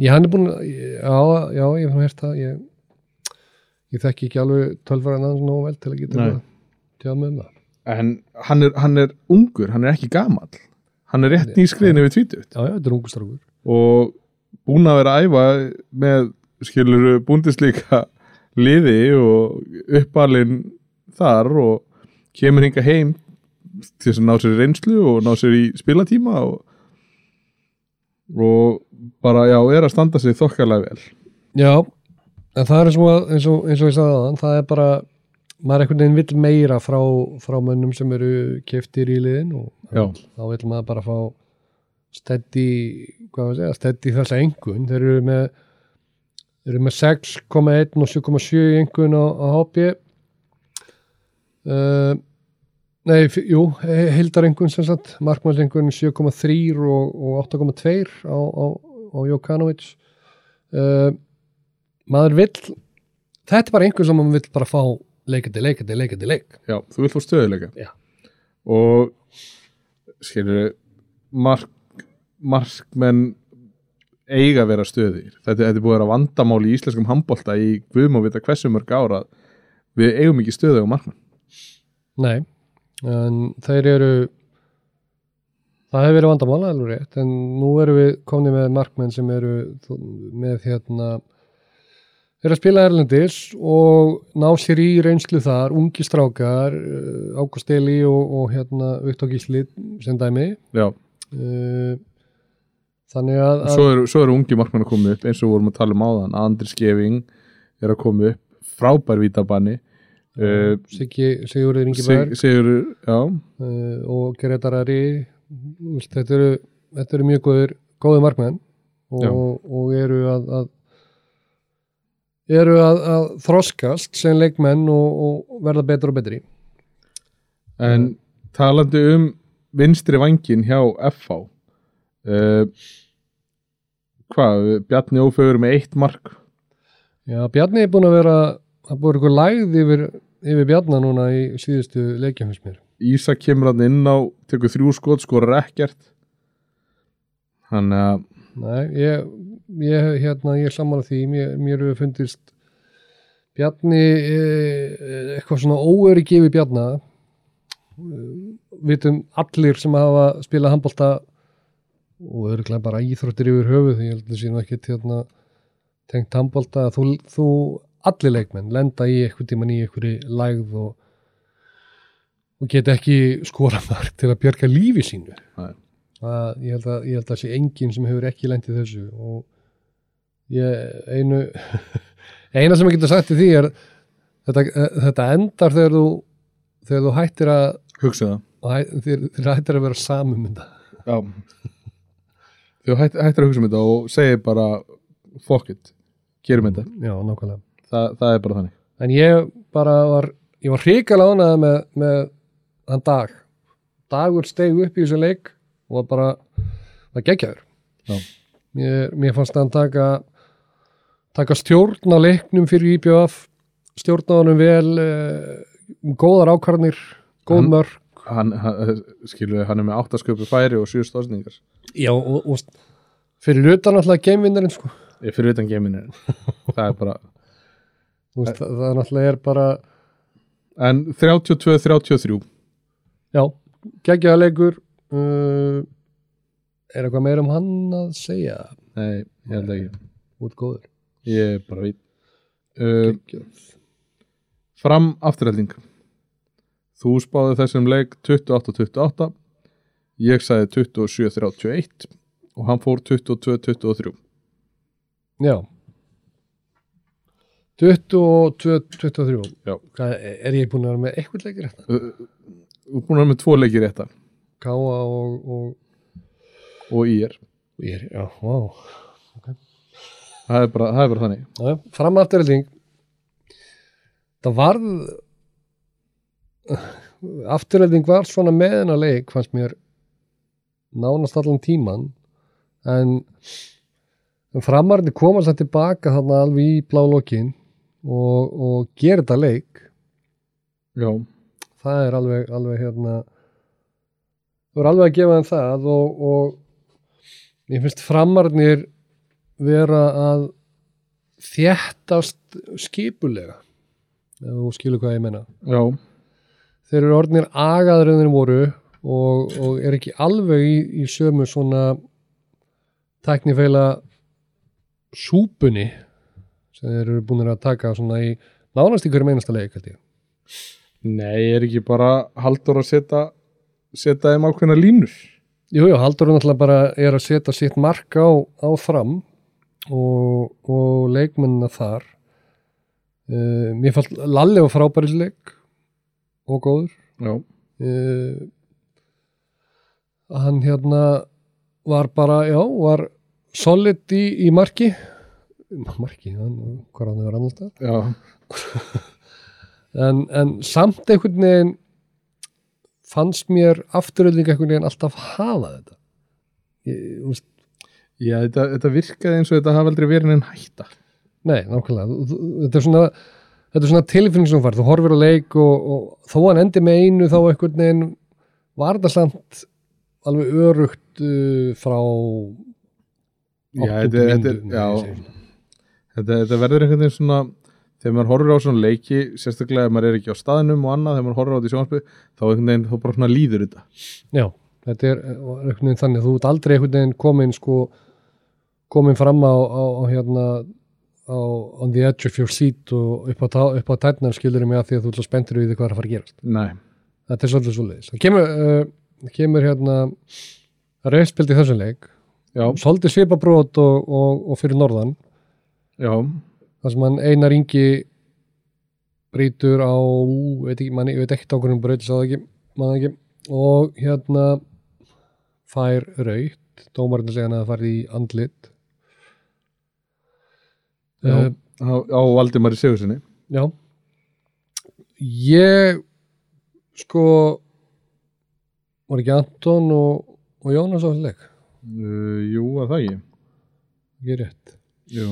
Já, hann er búin að, já, já, ég hef heyrt það, ég, ég þekki ekki alveg tölfæran hans nógu vel til að geta Nei. eitthvað tjáð með um það. en hann er, hann er ungur, hann er ekki gamall hann er rétt nýskriðin yfir tvítut Já, já, þetta er ungustrákur. og búin að vera að æfa með skilur búndislíka liði og uppalinn þar og kemur hinga heim til þess að ná sér í reynslu og ná sér í spilatíma og, og bara já, er að standa sig þokkarlega vel. Já, en það er eins og, eins og, eins og ég sagði það, það er bara, maður einhvern veginn vill meira frá, frá mönnum sem eru keftir í liðin og Já. þá vill maður bara fá steddi, hvað að segja, steddi þessa engun, þeir eru með með 6,1 og 7,7 í engun á, á HB uh, Nei, f- jú, hildarengun sem sagt, markmannsengun 7,3 og, og 8,2 á, á, á Jokanovic uh, maður vill þetta er bara einhver sem maður vill bara fá leikandi, leikandi, leikandi, leik já, þú vilt fá stöðuleika og skilur mark, markmenn eiga að vera stöðir þetta, þetta er búið að vera vandamál í íslenskum handbolta í guðum og vita hversu mörg ára við eigum ekki stöðu á markmenn. Nei, en þeir eru það hefur verið vandamála alveg rétt, en nú erum við komni með markmenn sem eru með hérna eru að spila Erlendis og ná sér í reynslu þar, ungi strákar uh, Ágúst Eli og, og hérna Viktor Gísli sem dæmi. Já, uh, þannig að, svo eru, svo eru ungi markmenn að koma upp eins og vorum að tala um áðan. Andri Skeving er að koma upp frábær vítabanni. Uh, Siggi, Sigurður Ingi Sig, Berg Sigur, já, uh, og Gretar Ari þetta, eru, þetta eru mjög góðir góðir markmenn og, og eru að, að eru að, að þroskast sem leikmenn og, og verða betur og betri En talandi um vinstri vangin hjá FH uh, Hvað, Bjarni Ófegur með eitt mark? Já, Bjarni er búin að vera það búin eitthvað lægð yfir, yfir Bjarna núna í síðustu leikjum fyrst mér Ísa kemur hann inn á tekur þrjú skot, skorar ekkert. Þannig að Nei, ég, ég, hérna, ég sammála því, mér, mér hefur fundist Bjarni eh, eitthvað svona óöryggi yfir Bjarna. Eh, vitum allir sem hafa spilað handbolta og örgulega bara íþróttir yfir höfuð ég held að það sé nú ekki hérna, tengt handbolta. Að þú, þú allir leikmenn lenda í eitthvað tíman í eitthvað lægð og, og geta ekki skora mark til að björga lífi sínu. Nei. að, ég, held að, ég held að sé enginn sem hefur ekki lendið þessu og ég einu eina sem ég getur sagt til því er þetta, þetta endar þegar þú þegar þú hættir að hugsa það. hæ- þegar þegar hættir að vera samumynda Já. Þú hætt, hættir að hugsa um þetta og segir bara fuck it, gerum þetta. Já, nákvæmlega. Þa, það er bara þannig. En ég bara var ég var hrikalega ánægð með, með hann dag. Dagur steg upp í þessu leik og var bara var geggjaður. Já. mér, mér fannst hann taka taka stjórn á leiknum fyrir IBF stjórn á honum vel eh, góðar ákvarðnir góð mörg hann, hann, skilur, hann er með áttasköpu færi og sjö stóðsningar já, og, og fyrir utan alltaf geimvinnarinn sko. Ég fyrir utan geiminu Það er bara veist, það, það náttúrulega er bara En 32-33 já, geggjaða leikur. Uh, er eitthvað meira um hann að segja? Nei, ég held ekki. Út góður. Ég er bara veit uh. Fram afturhelding Þú spáði þessum leik 28-28 Ég sagði 27-31 og hann fór 22-23 já. 22-23 Já. Hvað, er ég búin að vera með eitthvað leikir þetta? Uh, er búin að vera með tvo leikir réttar Káa og, og, og í og ég er, já, wow Það er bara, það er bara þannig. Já, fram afturhelding það varð afturhelding var svona með hennar leik fannst mér nánast allan tíman en, en framarði komast það tilbaka þarna alveg í blá lokin og, og gera þetta leik. Já, það er alveg, alveg hérna þú er alveg að gefa þeim það og, og ég finnst framarnir vera að þjættast skipulega ef þú skilur hvað ég menna já, þeir eru orðnir agaður en þeir voru og, og er ekki alveg í, í sömu svona tæknifeila súpunni sem þeir eru búin að taka svona í nánast í hverjum einasta leik held ég Nei, er ekki bara haldur að setja setja þeim ákveðna línur? Jú, jú, Haldur er náttúrulega bara er að setja sitt mark á, á fram og, og leikmennina þar. Uh, mér fannst Lalli var frábæri leik og góður. Já, uh, hann hérna var bara, já, var solid í, í marki. Marki, hann, hvað hann vera annars það já, en, en samt einhvern veginn fannst mér afturölding einhvern veginn alltaf hafa þetta. Ég, veist, já þetta, þetta virkaði eins og þetta hafa aldrei verið en hætta. Nei, nákvæmlega. Þetta er svona þetta er svona tilfinning sem þú fær, þú horfir á leik og, og þó hann endi með einu þá einhvern veginn var þetta samt alveg örugt uh, frá Já, þetta, þetta, mínútu, já, þetta, þetta verður einhvern veginn svona þegar maður horfir á svona leiki sérstaklega ef maður er ekki á staðnum og annað þegar maður horfir á þetta í sjónvarpi þá einhvern veginn þá bara svona líður þetta. Já, þetta er er einhvern veginn þannig þú ert aldrei einhvern veginn komin sko komin fram á, á, á hérna á on the edge of your seat og upp á, á tærnar skilur mig að því að þú spenntur við því hvað er að fara að gerast. Nei, þetta er svolítið svolítið það kemur, uh, kemur hérna reyðspild í þessum leik. Já, svolítið svipabrót og, og, og fyrir norðan. Já þar sem hann Einar Ingi brýtur á veit ekki, manni, ég veit ekkert á hvernig hann breytir það ekki, mann ekki. Og hérna fær raut dómarinn segja hann að það farið í andlit. Já, uh, á, á Valdimari Sigursinni Já. Ég sko var ekki Anton og, og Jónas á þessu leik? Uh, Jú, að það ekki? Ekki rétt. Jú.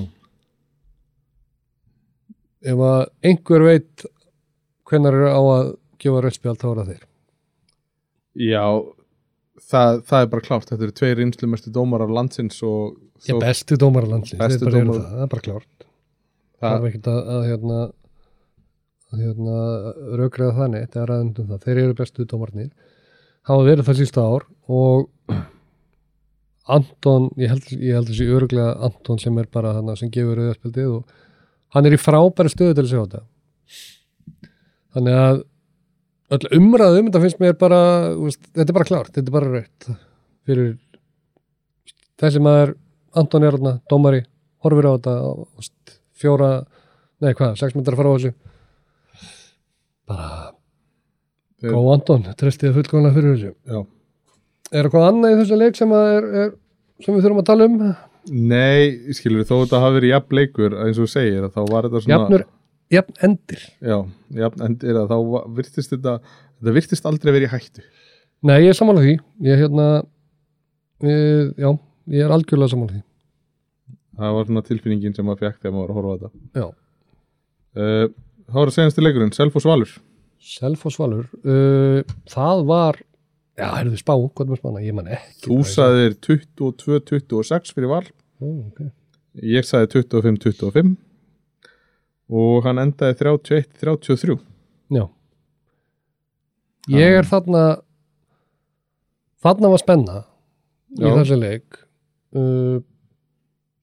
Ef að einhver veit hvenær er á að gefa rauðspjald þá er það þeir. Já, það, það er bara klárt. Þetta eru tveir einslumestu dómarar landsins og þó- bestu dómaralandsins, Bestu þeir bara eru dómarar. það, það er bara klárt. Það er ekki að, að hérna að hérna raugræða það neitt eða ræðum um það, þeir eru bestu dómarnir. Hafa verið það sísta ár og Anton, ég held, ég held þessi öruglega Anton sem er bara hann sem gefur auðarspildið og hann er í frábæri stöðu til að sjá þetta. Þannig að öll umræðu um þetta finnst mér bara veist, þetta er bara klárt, þetta er bara rautt. Fyrir þessi maður Anton hérna, dómari horfir á þetta veist, fjóra, nei hvað, sex myndar að fara á þessu. Bara góð Anton, trestið fullkomlega fyrir þessu. Já. er eitthvað annað í þessu leik sem, er, er, sem við þurfum að tala um Nei, skilur þó þetta hafi verið jafn leikur eins og segir að þá var þetta svona jafnur, jafn endir. Já, jafn endir að þá virtist þetta þetta virtist aldrei verið í hættu. Nei, ég er sammála því. Ég, hérna, við, já, ég er algjörlega sammála því. Það var svona tilfinningin sem maður fekk þegar maður var að horfa þetta. Já, uh, Það var að segjast leikurinn, Selfoss Valur Selfoss Valur uh, það var já, heyrðu spá, hvað er með spána, ég man ekki Þú sagðir 22-26 fyrir Val. Ó, okay. ég sagði 25-25 og hann endaði 31-33 Já. Ég er þarna þarna var spenna í Já. þessu leik. Uh,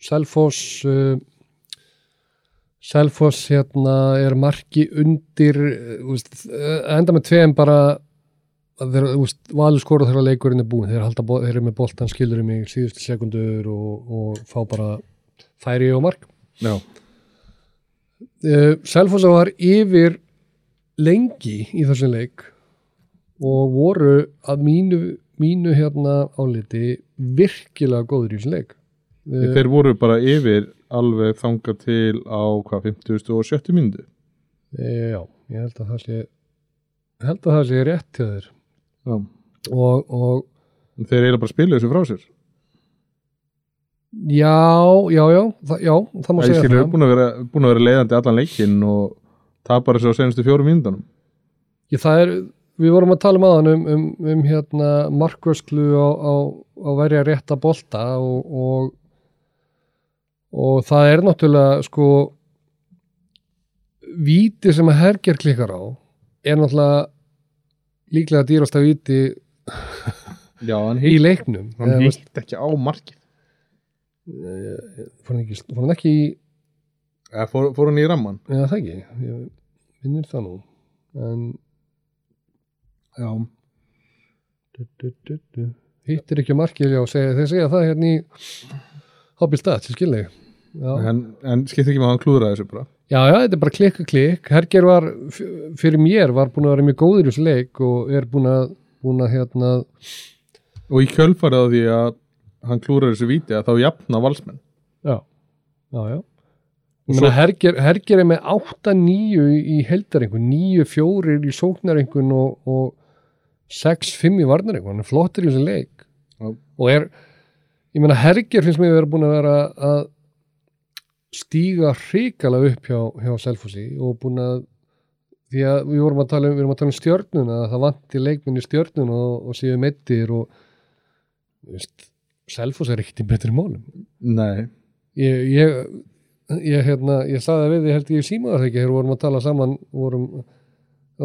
Selfoss uh, Selfoss hérna er marki undir uh, uh, enda með tveim bara þeir, úst, valur skora þegar leikurinn er búin þeir, halda, bo- þeir eru með boltan skilur um í síðustu sekundur og, og fá bara færi og mark. Já, uh, Selfoss var yfir lengi í þessum leik og voru að mínu, mínu hérna áliti virkilega góður í þessum leik. Uh, þeir voru bara yfir alveg þangað til á hvað, 50 og 70 mínútu? Eh, já, ég held að það sé held að það sé rétt til þér Já. og, og þeir eiginlega bara spiluðu þessu frá sér. Já, já, já það, já, það má Það segja skilur það. búin að vera, búin að vera leiðandi allan leikinn og tapar þessu á senastu fjórum mínútanum ég, það er, við vorum að tala um aðan um, um, um hérna markvösklu á, á, á verja rétta bolta og, og og það er náttúrulega sko víti sem að herger klikkar á er náttúrulega líklega dýrasta víti Já, hann í leiknum. hann Eða, veist, hitt ekki á markið. Fór hann ekki, fór hann ekki í Eða fór, fór hann í ramman eða það ekki, ég minnir það nú. En Já, du, du, du, hittir ekki á markið já, segja, þeir segja það hérna í Hobby Stats, ég skil þig. já. En, en skipt ekki með að hann klúðra þessu bara. Já, já, þetta er bara klikka klikk. Herger var, fyrir mér var búin að vera mjög góður í þessu leik og er búin að, búin að hérna, og í kjölfarið á því að hann klúðra þessu víti að þá jafna valsmenn. Já. Já, já. Svo... Herger, Herger er með 8-9 í heldarengun, 9-4 í sóknarengun og, og 6-5 í varnarengun, hann er flottur í þessu leik. Já. og er, ég meina Herger finnst mér að vera búin að vera að stíga hrikalega upp hjá, hjá Selfossi og búin að því að við vorum að tala um, að tala um stjörnuna að það vanti leikminni stjörnun og, og séu meittir og veist, Selfoss er ekkert í betri málum. Nei, ég, ég, ég, hérna, ég sagði það við, ég held ég símaðar ekki, þegar vorum að tala saman, vorum,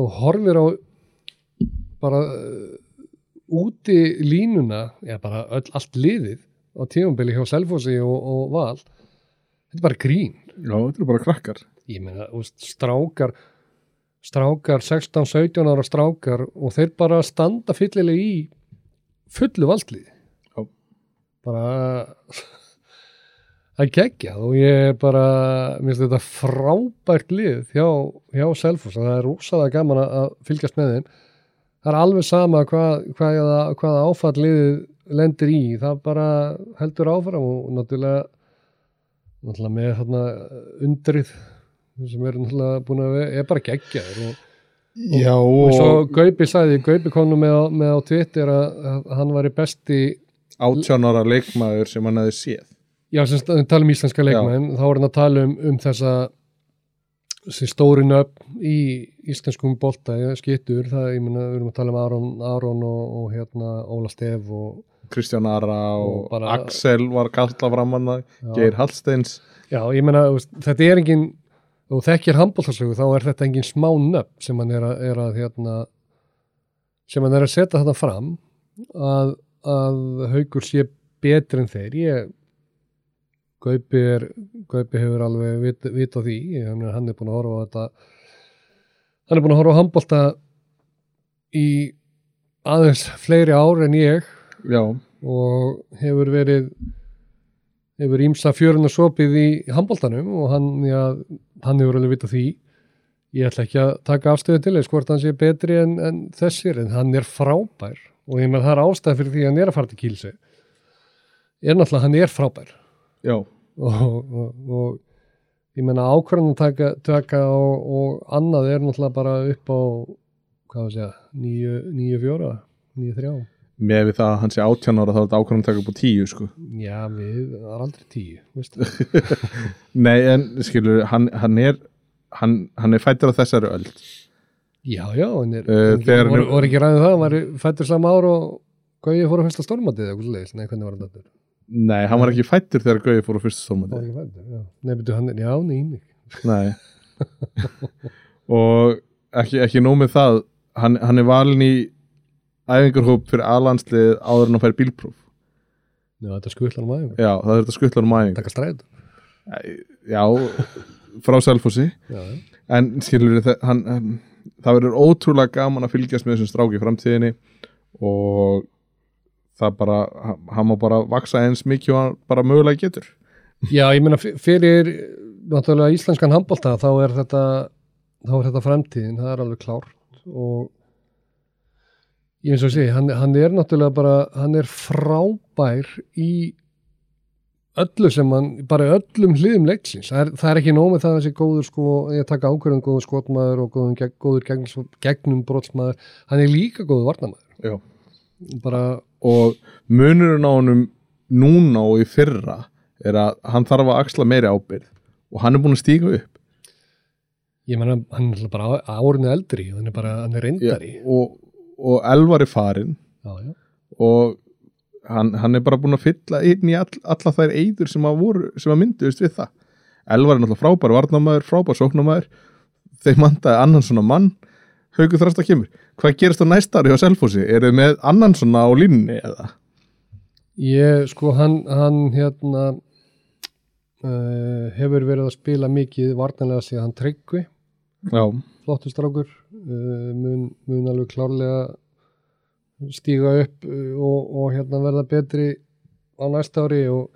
og horfir á bara uh, úti línuna, já bara öll, allt liðið á tífumbili hjá Selfossi og, og Val, þetta er bara grín. já, þetta eru bara krakkar Ég meina, strákar, strákar, 16-17 ára strákar og þeir bara standa fyllilega í fullu valdlið. Já. Bara að gegja og ég er bara, mér finnst þetta frábært lið hjá, hjá Selfoss og það er rosalega gaman að- fylgjast með þeim. Það er alveg sama hvað, hvaða, hvaða áfall liðið lendir í, það bara heldur áfram og náttúrulega náttúrulega með þarna undrið sem er náttúrulega búin að er bara geggjaður og, Já, og og, svo Gaupi sagði, Gaupi kom nú með, með á Twitter að, að hann var í besti átján ára leikmaður sem hann hefði séð. Já, sem tala um íslenska leikmenn þá er hann að tala um, um þessa þessi stóri nöfn í íslenskum bolta, ja, skittur það, ég meina, við erum að tala um Aron, Aron og, og hérna Óla Stef og Kristján Ara og, Og bara- Axel var kalla framanna. Geir Hallsteins. Já, ég veist, þetta er engin og þekkir handbóltarsögu, þá er þetta engin smá nöfn sem hann er að, er að hérna, sem hann er að setja þetta fram að, að haugur sé betri en þeir. Ég Gaupi, er, Gaupi hefur alveg vit, vit á því, hann er, hann er búin að horfa á þetta hann er búin að horfa á handbólta í aðeins fleiri ár en ég Já, og hefur verið hefur ímsa fjörun og sopið í handbóltanum og hann, já, hann hefur alveg vitað því. Ég ætla ekki að taka afstöðu til þess hvort hann sé betri en, en þessir en hann er frábær. Og ég með það er ástæð fyrir því að hann er að fara til kýlse er náttúrulega hann er frábær. Já, og, og, og ég meina ákvörðan taka, taka og, og annað er náttúrulega bara upp á hvað var að segja, nýju, nýju fjóra nýju þrjá með við það að hann sé átján ára þá er þetta ákvæmum að taka upp á tíu sko. Já, við, það er aldrei tíu, veistu. Nei, en skilur, hann, hann er hann, hann er fættur á þessari öld Já, já, en er, uh, þegar- voru, voru ekki ræðið það, hann var fættur sama ár og Gauði fór að fyrsta leis, nei, hvernig var þetta? Nei, hann var ekki fættur þegar Gauði fór á fyrsta já. Nei, betur hann, já, nýmig. Nei og ekki, ekki nóg með það hann, hann er valin í æfingarhóp fyrir aðlandslið áður en hann fær bílpróf Já, þetta er skullan um aðeins. Já, það er þetta skuttlar um æfingar Takka stræður. Já, frá já. en skilur það, hann, um, það verður ótrúlega gaman að fylgjast með þessum strák í framtíðinni og það bara, hann- hann má bara vaksa eins mikið og hann bara mögulega getur Já, ég meina fyrir náttúrulega íslenskan handbólta þá er þetta þá er þetta framtíðin, það er alveg klárt og ég eins og sé, hann, hann er náttúrulega bara, hann er frábær í öllu sem hann, bara öllum hliðum leiksins, það er, það er ekki nóg með það að þessi góður sko, ég taka ákvörðum góður skotmaður og góður, góður gegn, gegnum brotsmaður, hann er líka góður varnamaður, Já. bara og munurinn á honum núna og í fyrra er að hann þarf að axla meiri ábyrð og hann er búin að stíga upp. Ég meina, hann er bara árinu eldri, hann er bara, hann er reyndari. Og, og Elvar er farinn. Já, já. og hann, hann er bara búin að fylla inn í all, alla þær eyður sem að, voru, sem að mynduðist við það. Elvar er náttúrulega frábær varnamaður, frábær sóknamaður þeir mandaði annan svona mann. Haugu þrasta kemur. Hvað gerist á næsta ári á Selfossi, eru þið með annan svona á línni eða? Ég, sko, hann, hann hérna uh, hefur verið að spila mikið vartanlega síðan hann tryggvi, Já, flottur strákur, uh, mun, mun alveg klárlega stíga upp uh, og, og hérna verða betri á næsta ári og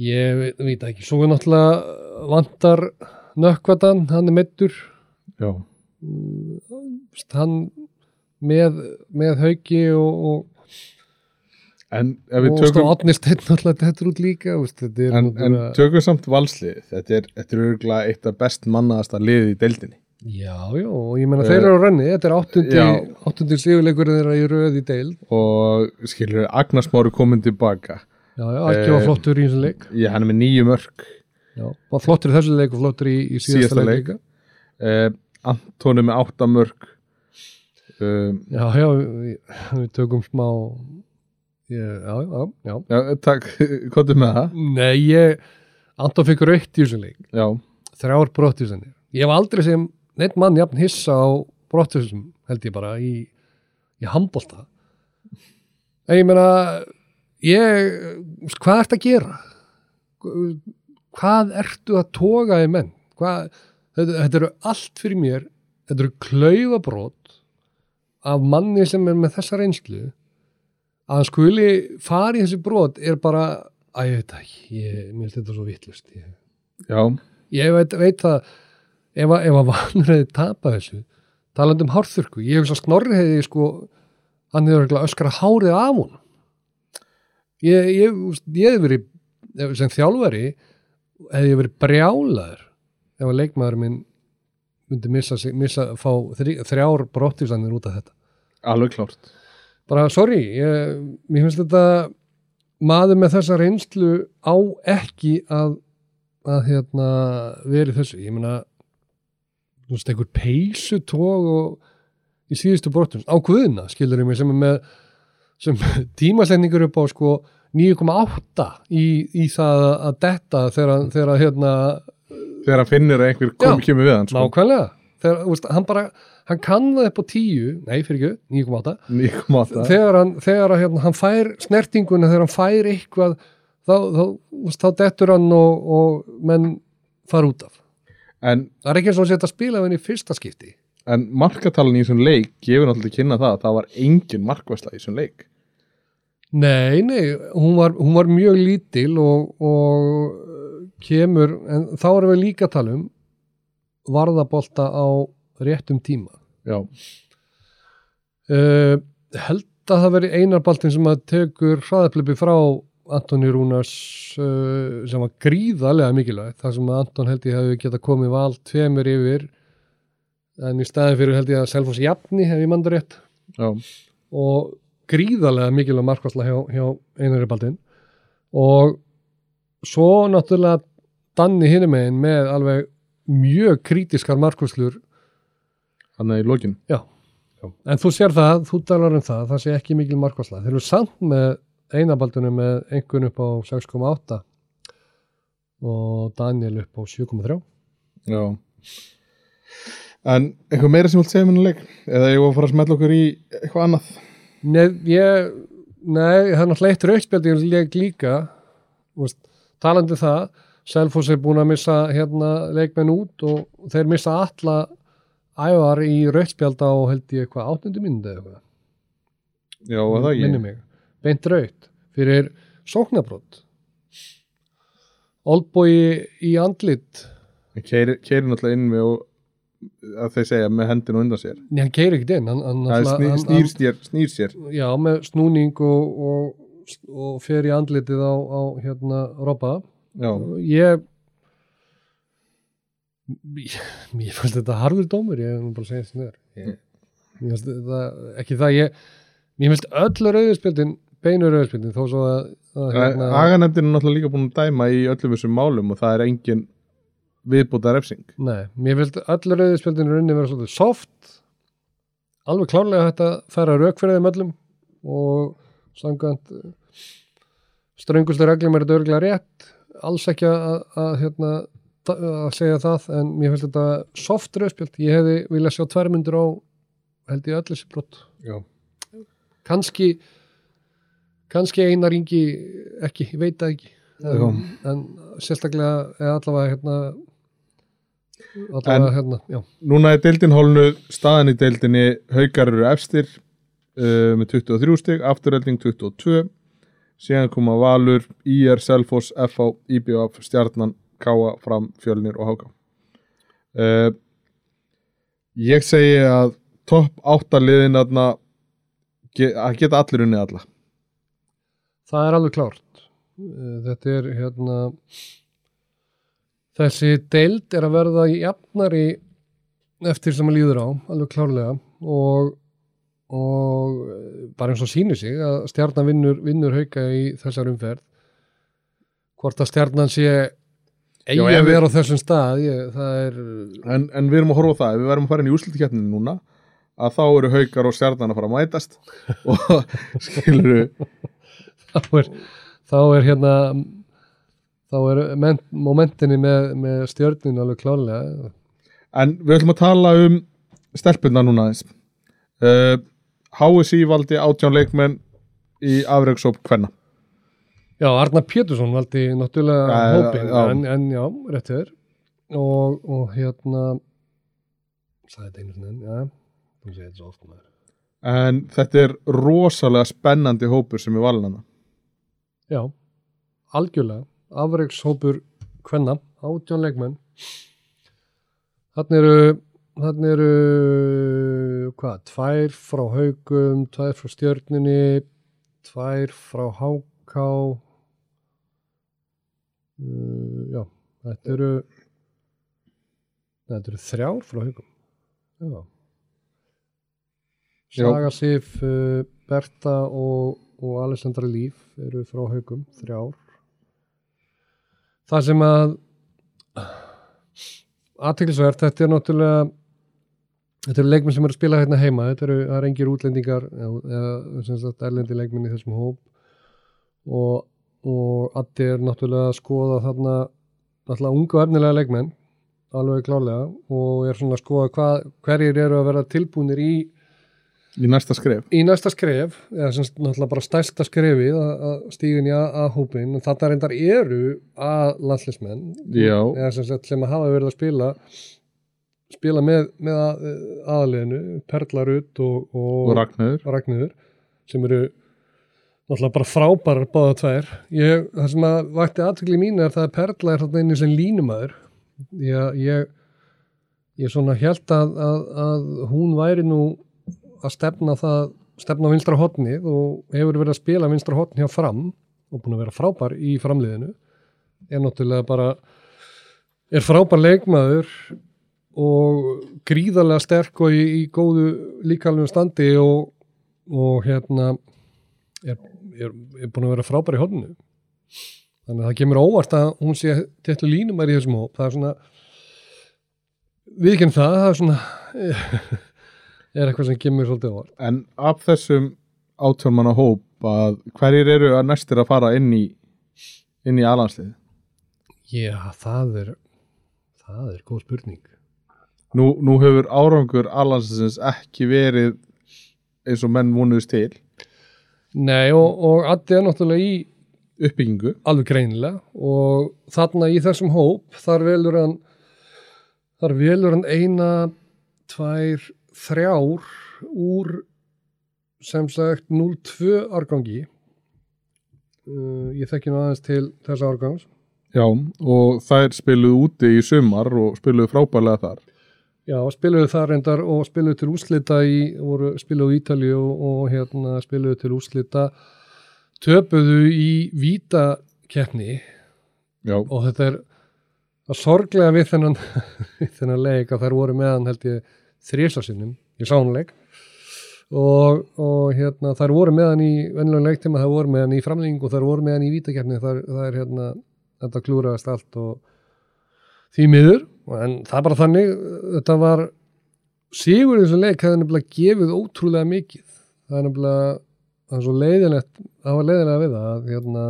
ég veit, ekki, svo er náttúrulega vantar nökkvatan, hann er meittur, já, hann með, með hauki og, og en ef við og tökum stóð Átni Steinn alltaf þetta út líka veist, þetta er en, en tökum samt valslið þetta er, þetta er eitt af best mannaðasta liðið í deildinni já, já, og ég meina Eh, þeir eru á renni þetta er áttundi, já. áttundi sigurleikur þeirra í röð í deil og skilur Agnars Máru komin tilbaka. Já, já, ekki var Eh, flottur í þessum leik. ég hann er með nýju mörk. Já, var flottur í þessu leik og flottur í, í síðasta, Síðasta leik, leik. líka. eh, Antoni með átta mörk. Um, já, já, við, við tökum smá já, já, já. Já, takk, hvað er með það? nei, ég, Anton fikk raukt í þessum leik. Já, þrjár brottisanir ég hef aldrei sem neitt mann jafn hissa á brottisum held ég bara í, í handbolta. En ég meina ég hvað ertu að gera? Hvað ertu að toga í menn? Hvað, þetta, þetta eru allt fyrir mér þetta eru klaufabrót af manni sem er með þessa reynslu. Að hann skuli fara í þessi brot er bara að ég veit ekki, ég, mér finnst þetta svo vittlust ég ég veit, veit það ef, að- ef að Valur hefði tapað þessu talandi um hárþurku, ég hef svo snorri hefði sko, hann hefur öskra hárið af hún ég, ég, ég hef verið sem þjálfari hefði ég verið brjálaður ef að leikmaður minn myndi missa, missa fá þrj, þrjár brottisanir út af þetta. Alveg klárt. Bara sorry, ég, mér finnst þetta maður með þessa reynslu á ekki að að hérna verið þessu. Ég meina þú veist, einhver peysutóg og í síðustu brotum á guðuna, skilur ég mig sem er með sem tímasendingur upp á sko 9,8 í, í það að detta þegar, þegar hérna þegar hann finnir að einhver kom, Já. kemur við hann sko. nákvæmlega þegar, veist, hann bara, hann kann það upp á 10 nei, fyrir ekki, 9,8 9,8 þegar hann, þegar að, hérna, hann fær snertinguna, þegar hann fær eitthvað þá, þá, veist, þá dettur hann og, og menn fara út af en, það er ekki eins og að setja að spila við henni í fyrsta skipti. En markatalan í þessum leik gefur náttúrulega til kynna það að það var engin markvæsla í þessum leik. Nei, nei, hún var, hún var mjög lítil og, og uh, kemur, en þá erum við líka að tala um varðabolta á réttum tíma. Já, uh, held að það veri einar baltin sem að tekur hraðaplipi frá Antoni Rúnars uh, sem var gríðarlega mikilvægt þar sem Anton held ég hefði geta komið val tveimur yfir. En í staðin fyrir held ég að Selfoss jafni hef ég mandur rétt. Já, og gríðarlega mikilvæg markvarsla hjá, hjá einari baltin og svo náttúrulega Danni hinum megin með alveg mjög krítiskar markvarslur hann er í lokin. Já. En þú sér það, þú talar um það, það sé ekki mikil markvarsla. Þeir eru samt með einabaldunum með einhvern upp á 6,8 og Daniel upp á 7,3. já. En eitthvað meira sem vilt segja minna leik? Eða ég var að fara að smetla okkur í eitthvað annað? Nei, ég, nei, það er náttúrulega eitt raukspjald ég leik líka, þú veist, talandi um það, Selfoss er búin að missa hérna leikmenn út og þeir missa alla ævar í raukspjald á held ég eitthvað áttundu eitthvað. já, það minni ekki mig, beint raut fyrir sóknarbrot. Oldboy í andlit. Keiri, náttúrulega inn með og að þeir segja með hendinu undan sér. Nei, hann keiri ekkert inn hann, hann, er náttúrulega- snýr, hann, snýr, sér, snýr sér. Hann, Já, með snúning og, og, og fer í andlitið á, á hérna Robba. Ég Mér fannst þetta harður dómur, ég hef nú bara að segja þetta þetta, ekki það ég Mér finnst öll rauðspjöldin beinu rauðspjöldin þó svo að, að hérna, Aganemdin er náttúrulega líka búin að dæma í öllum þessum málum og það er engin viðbúta refsing Nei, mér finnst öll rauðspjöldin runni vera svolítið soft. Alveg klárlega hægt að færa rauk fyrir þeim öllum og samkvæmt ströngustu reglum er þetta örgulega rétt. Alls ekki að, að, hérna, að segja það en mér finnst þetta soft rauðspjöld ég hefði viljað sjá tværmyndur á held ég öll þessi brott. Kannski kannski einar yngi ekki, ég veit það ekki. En, en sérstaklega eða allavega hérna allavega En- hérna, já. núna er deildin hólnu staðan í deildinni haukar eru efstir uh, með 23 stig, afturölding 22 síðan koma Valur, IR, Selfoss, FH, IBF, Stjarnan Káa, Fram, Fjölnir og Háka uh, ég segi að topp 8 liðin aðna að geta allir unnið alla Það er alveg klárt. Eh, Þetta er hérna þessi deild er að verða jafnari eftir sem að líður á, alveg klárlega. Og, og eh, bara eins og sýnir sig að stjarnan vinnur, vinnur hauka í þessar umferð. Hvort að stjarnan sé eigi að við- vera á þessum stað ég, er en, en við erum að horfa á það, við verðum að fara inn í úrslutikjarninu núna að þá eru haukar og stjarnan að fara að mætast. Og skilur þá er, þá er hérna þá er men, momentinni með, með stjörnin alveg klárlega En við ætlum að tala um stelpunna núna aðeins. Uh, HSI valdi átján leikmenn í afreiksóp hvenna. Já, Arnar Pétursson valdi náttúrulega Já, hópin, já. En, en já, rétt þér og, og hérna sagði þetta einu sinni, já þú segir þetta svo oft maður. En þetta er rosalega spennandi hópur sem er valin hana. Já, algjörlega. Afreikshópur hvenna, átján leikmenn. Þannig eru þannig eru hvað, tvær frá haugum tvær frá stjörninni tvær frá háká uh, já, þetta eru þetta eru þrjár frá haugum já. Já. Saga Sif, uh, Berta og, og Alessandra Líf eru frá haugum, þrjár. Það sem að aðteklisvert, þetta er náttúrulega þetta eru leikmenn sem eru að spila hérna heima þetta eru, það eru engir útlendingar eða, sem sagt erlendi leikmenn í þessum hóp. Og, og Addi er náttúrulega að skoða þarna unga og efnilega leikmenn alveg klálega og er svona að skoða hvað, hverjir eru að vera tilbúnir í, í næsta skref? Í næsta skref eða sem náttúrulega bara stærsta skrefið að, stíðin í A-hópin þetta reyndar eru að landslismenn Já. eða sem, sem að hafa verið að spila spila með, með að, aðaliðinu Perlarut og, og, og Ragnhildur sem eru náttúrulega bara frábærar báða tvær. Ég, það sem að vakti aðtökli mín er það að Perla er þarna einu sem línumæður. Ég, ég ég svona held að, að, að hún væri nú að stefna það stefna vinstra hotnið og hefur verið að spila vinstra hotn hjá fram og búin að vera frábær í framliðinu er náttúrulega bara er frábær leikmaður og gríðarlega sterk og í, í góðu líkalum standi og, og hérna er, er, er búin að vera frábær í hodinu þannig að það kemur óvart að hún sé til línumær í þessum hóp. Það er svona við ekki það, það er svona er eitthvað sem kemur svolítið óvart. En af þessum átjálmanna hóp að hverjir eru að næstir að fara inn í inn í alanslið Já, það er það er góð spurning. Nú, nú hefur árangur alansliðsins ekki verið eins og menn vonuðist til. Nei, og, og Addi er náttúrulega í uppbyggingu. Alveg greinilega. Og þarna í þessum hóp þar velur hann þar velur hann eina tvær, þrjár úr sem sagt 0-2 árgangi. Uh, ég þekki nú aðeins til þessa árgangs. Já og þær spiluðu úti í sumar og spiluðu frábærlega þar. Já, spiluðu þar reyndar og spiluðu til úslita í, voru spiluðu í Ítalíu og, og hérna spiluðu til úslita töpuðu í vítakeppni já, og þetta er að sorglega við þennan, við þennan leik að þær voru meðan held ég þrísarsinnum í sánuleik og, og hérna þær voru meðan í vennilega leiktíma, þær voru meðan í framlýning og þær voru meðan í vítakefni þar, það er hérna, þetta klúraðast allt og því miður. En það bara þannig, þetta var sigur í þessu leik hefði nefnilega gefið ótrúlega mikið. Það er nefnilega það er svo leiðilegt, það var leiðilega við það að hérna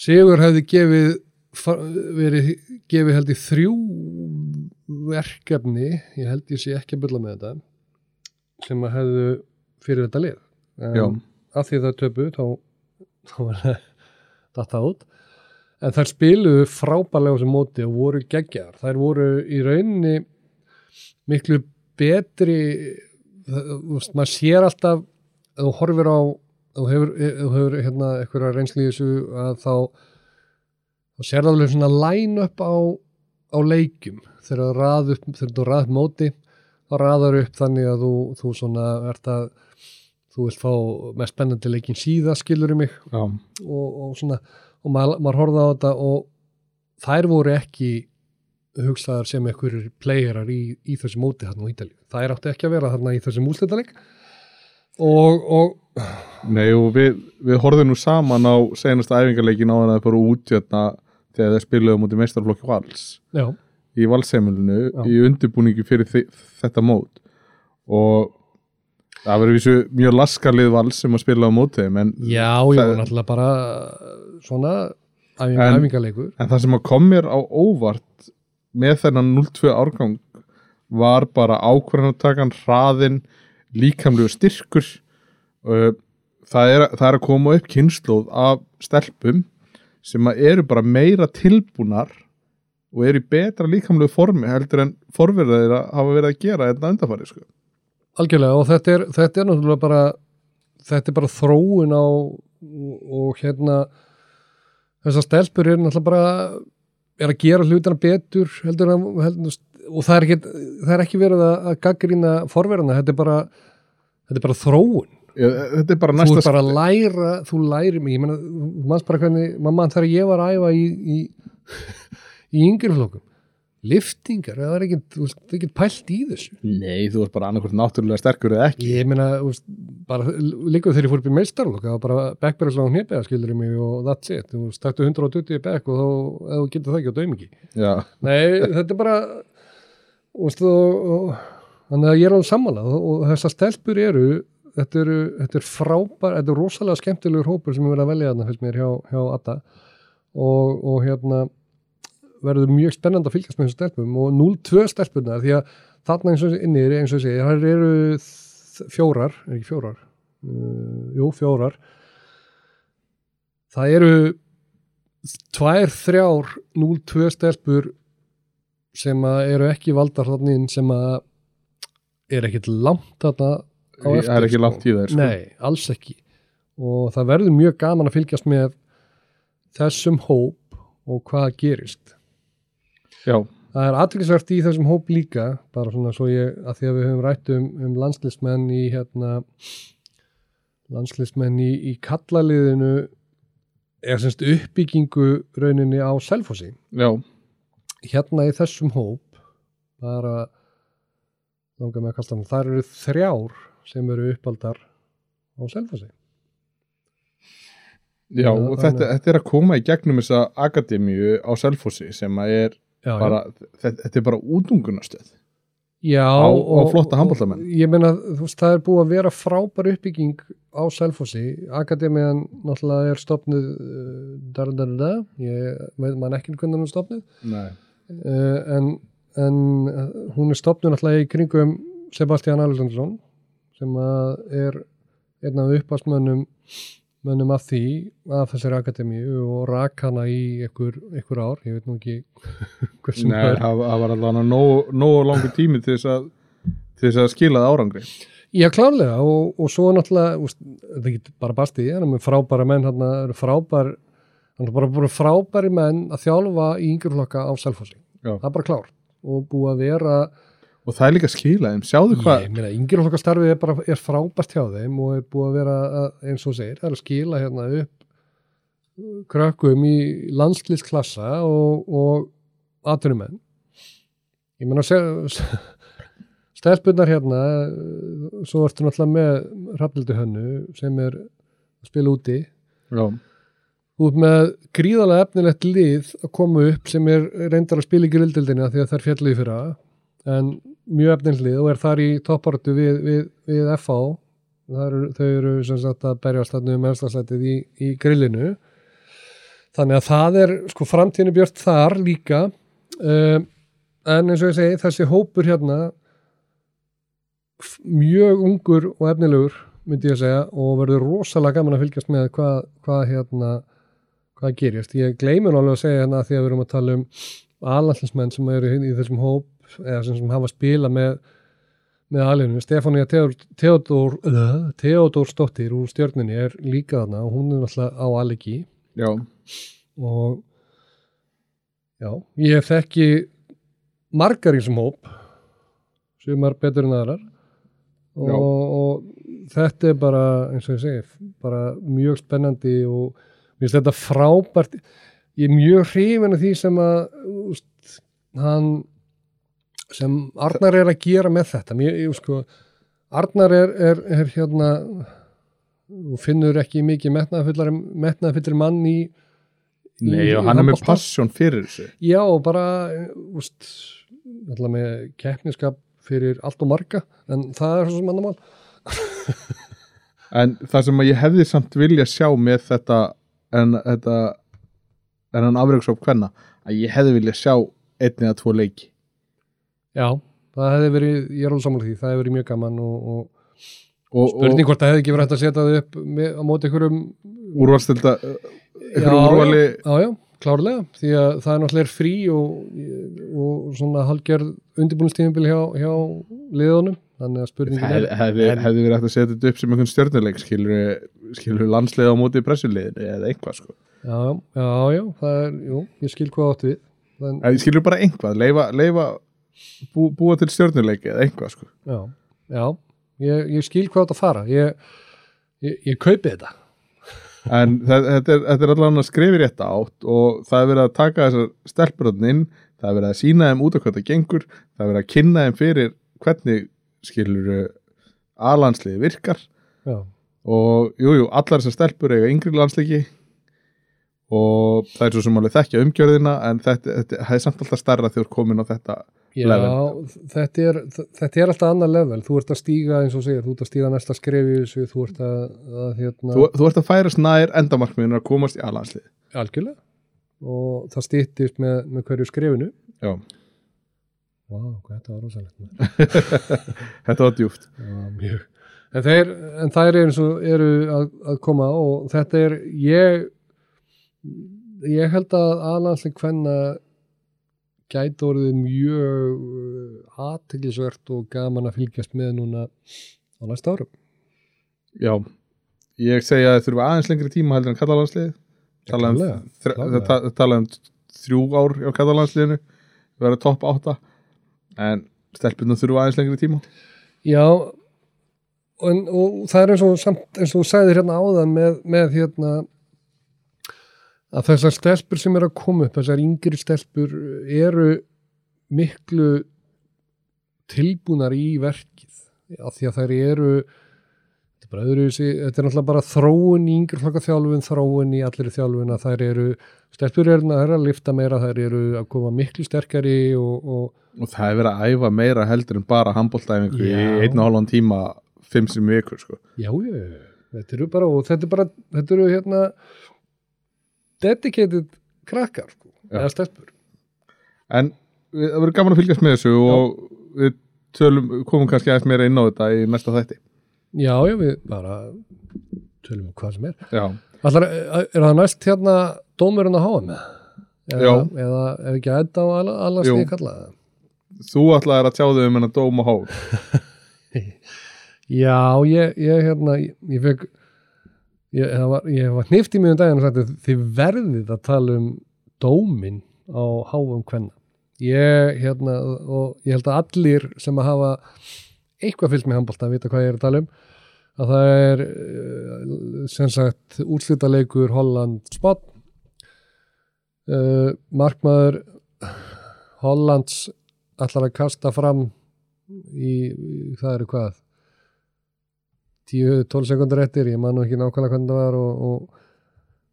Sigur hefði gefið verið gefið held í þrjú verkefni ég held ég sé ekki að bylla með þetta sem að hefðu fyrir þetta lið. En að því það töpu þá, þá var þetta út. En þær spiluðu frábærlega á þessu móti og voru geggjar þær voru í rauninni miklu betri maður sér alltaf þú horfir á þú hefur, hefur hérna, eitthvað þessu að þá þá sér það alveg svona line up á, á leikjum. Þegar þú rað upp, þegar þú rað upp móti þá raðar upp þannig að þú, þú svona ert að þú vilt fá með spennandi leikin síða skilur í mig og, og svona og maður, maður horfði á þetta og þær voru ekki hugsaðar sem einhverjir playerar í, í þessu móti þarna á Ítalíu. Það er átti ekki að vera þarna í þessum úslitaleg og, og nei og við, við horfðum nú saman á senasta æfingarleikin á hann að það fóru út hérna, þegar þeir spiluðu mútið meistarflokki vals já, í valseimilinu Já. í undirbúningi fyrir þetta mót og það verður vísu mjög laskarlið vals sem að spila á móti þeim en, já, var náttúrulega bara svona æfing, En- æfingarleikur. en það sem að kom mér á óvart með þennan 0-2 árgang var bara ákvarðanatakan hraðin, líkamlegu styrkur uh, það, er, það er að koma upp kynnslóð af stelpum sem að eru bara meira tilbúnar og eru í betra líkamlegu formi heldur en forverðar þeirra hafa verið að gera þetta undanfari sko. Algjörlega og þetta er, þetta er náttúrulega bara þetta er bara þróun á og, og hérna þessar stelpur er náttúrulega bara er að gera hlutina betur heldur en heldur, og það er ekki, það er ekki verið að, að gaggrýna forverðana, þetta er bara þetta er bara þróun þetta er bara þú næsta er bara að læra, þú læri mig ég meina, þú manns bara hvernig mamma þegar ég var að æfa í, í í yngri flokkum liftingar, það er ekkert, þú veist, það er ekkert pælt í þessu. Nei, þú ert bara annarkvort náttúrulega sterkur eða ekki. Ég meina, þú veist, bara líka þegar ég fór upp í meistarlokk, það var bara backberðslega hnipega skildur í mig og that's it. Þú veist, taktu 120 í back og þá eða þú getur það ekki á dæmingi Já, Nei, þetta er bara og, og, þannig að ég er alveg sammála og, og þessar stelpur eru þetta, eru þetta er frábær, þetta er rosalega skemmtilegur hópur sem er verið að velja þarna fyrst mér hjá, hjá Atta og, og hérna verður mjög spennandi að fylgjast með þessum stelpum og 0-2 stelpunar því að þarna eins og inni er eins og sé, það eru fjórar, er ekki fjórar? Uh, jú, fjórar. Það eru tvær, þrjár 0-2 stelpur sem að eru ekki valdar þarna inn sem að er ekkit langt þarna á það eftir er ekki sko. langt í þær sko. Nei, alls ekki. Og það verður mjög gaman að fylgjast með þessum hóp og hvað gerist. Já, það er aðtryggisvert í þessum hóp líka bara svona svo ég, að því að við höfum rætt um, um landslistmenn í hérna landslistmenn í, í kallaliðinu er semst uppbyggingu rauninni á selfossi. Já, hérna í þessum hóp bara langar með að kalla hann, þar eru þrjár sem eru uppaldar á selfossi. Já Já, og þannig- þetta, þetta er að koma í gegnum þessa akademíu á Selfossi sem að er já, bara, þetta, þetta er bara útungunastöð já, á- á flotta og ég meina, þú veist, það er búið að vera frábær uppbygging á Selfossi. Akademian náttúrulega er stopnuð uh, dar, dar, dar, ég veit maður ekki hvernig hún er stopnuð Nei, uh, en, en uh, hún er stopnuð náttúrulega í kringum Sebastian Alexandersson sem að er einn af uppastmönnum mönnum af því, af þessari akademíu og rak hana í ykkur, ykkur ár, ég veit nú ekki hversum Nei það það var allavega nógu, langur tími til þess að að skila það árangri. Já, klárlega. Og, og svo náttúrulega, úst, þetta er ekki bara basti, hann er frábæra menn, hann er frábær, hann er bara búin frábæri menn að þjálfa í yngjurflokka á Selfossi. Já. Það er bara klárt og búið að vera, og það er líka skilað þeim, sjáðu hvað ég meina, yngjurflokka starfið er bara, er frábært hjá þeim og er búið að vera, að, eins og segir, það er að skila hérna upp krökkum í landslýsklassa og, og atvinnumenn. Ég meina, stelpunnar hérna svo ertu náttúrulega með Hrafnildi Hönnu sem er að spila úti. Já, út með gríðalega efnilegt lið að koma upp sem er reyndar að spila í grildildina því að það er fjallið fyrra. En mjög efnilegt lið og er þar í topparötu við, við, við FH eru, þau eru sem sagt að berjast þarna um efstaslætið í, í grillinu. Þannig að það er sko framtíðinu björt þar líka. Um, en eins og ég segi þessi hópur hérna mjög ungur og efnilegur myndi ég að segja og verður rosalega gaman að fylgjast með hvað, hvað hérna hvað gerist. Ég gleymi nú alveg að segja hérna því að við erum að tala um aðlandsmenn sem eru í þessum hóp eða sem, sem hafa spila með með aðlunum. Stefánia Theodor, Theodor Stóttir úr stjörninni er líka þarna og hún er alltaf á alegi já, og já, ég hef þekki margar í þessum hóp sumar betur en aðrar. Og, og þetta er bara eins og ég segi, bara mjög spennandi og mér finnst þetta frábært. Ég er mjög hrifin af því sem að úst, hann sem Arnar er að gera með þetta. Mér, ég, sko, Arnar er, er, er hérna þú finnur ekki mikið metnaðfullar mann í nei í og hann er með passion fyrir þessu. Já, og bara úst, með keppniskap fyrir allt og marga en það er svo sem annað mál. En það sem ég hefði samt vilja sjá með þetta en þetta en hann afreiksóp hvenna að ég hefði vilja sjá einn eða tvo leiki Já, það hefði verið, ég er alveg sammála því það hefði verið mjög gaman og, og og, spurning hvort það hefði ekki verið hægt að setja það upp með, á móti og úrvalstilda einhverjum Já, úrvali. Já, já, klárlega, því að það er náttúrulega frí og, og svona halgerð undirbúinistíðinbil hjá, hjá liðunum, þannig að spurningin hef, er hefði, hefði verið hægt að setja þetta upp sem einhvern stjörnuleik skilur, skilur landslega á móti pressuleginu eða eitthvað sko. Já, já, já, það er, jú, ég skil hvað átt við Þann, skilur bara einhvað, leifa, leifa bú, búa til stjörnuleiki eða eitthvað sko. Já, já, ég, ég skil hvað að fara. Ég, ég, ég kaupi þetta. En þe- þetta er, þetta er allavega skrifir rétt átt og það er verið að taka þessar stelpuröndin það er verið að sína þeim út af hvað það gengur það er verið að kynna þeim fyrir hvernig skilur aðlandsliði virkar. Já, og jújú, jú, allar þessar stelpur eiga yngri landsleiki og það er svo sem alveg þekkja umgjörðina en þetta, þetta það er samt alltaf starra þegar komin á þetta já þetta, er, þetta er alltaf annað level. Þú ert að stíga eins og segir, þú ert að stíga næsta skref í þessu, þú ert að, að hérna, þú, þú ert að færast nær endamarkmiðinu að komast í aðlandslið algjörlega. Og það stýttist með, með hverju skrefinu. Já, Vá, hvað þetta var rosalegt þetta var djúft Já, mjög. En, þeir, en þær eru, eins og eru að, að koma og þetta er, ég, ég held að aðlandsleik hvenna gæti orðið mjög aðteglisvert og gaman að fylgjast með núna á næsta árum. já, ég segja að þurfa aðeins lengri tíma heldur en kallalandsliði tala um, ta- tala um þrjú ár á kallalandsliðinu vera topp átta. En stelpunum þurfa aðeins lengri tíma. Já, og, og það er eins og, samt, eins og þú sagðir hérna áðan með, með hérna að þessar stelpur sem eru að koma upp, þessar yngri stelpur eru miklu tilbúnar í verkið af því að þær eru þetta er, þetta er náttúrulega bara þróun í yngri flokka þjálfun, þróun í allir þjálfun að þær eru, stelpur eru eru að lifta meira, þær eru að koma miklu sterkari og, og og það er verið að æfa meira heldur en bara handbóltæfingu í Já. einn og hálfan tíma fimm sem vikur sko. Já, já, þetta eru bara og þetta er bara, þetta eru hérna dedicated krakkar sko, Já. eða stelpur en við, það verður gaman að fylgjast með þessu og við tölum, komum kannski aðeins meira inn á þetta í næsta þætti Já, já, við bara tölum um hvað sem er já, Allar, er það næst hérna dómurinn að háa með? Eða, Já. eða ef ekki að þetta á alla, það? þú ætlaðir að tjá þau um hennar dóma hól Já, ég, ég hérna, ég, ég fekk ég, var, var hnift í mjög daginn og sagt þið verðið að tala um dómin á háum kvenna. Ég, hérna, og ég held að allir sem að hafa eitthvað fyllt með handbólta að vita hvað ég er að tala um að það er eh, sem sagt úrslitaleikur Holland spot uh, markmaður Hollands ætlar að kasta fram í, í það eru hvað 10-12 sekundur eftir, ég man ekki nákvæmlega hvernig það var og, og,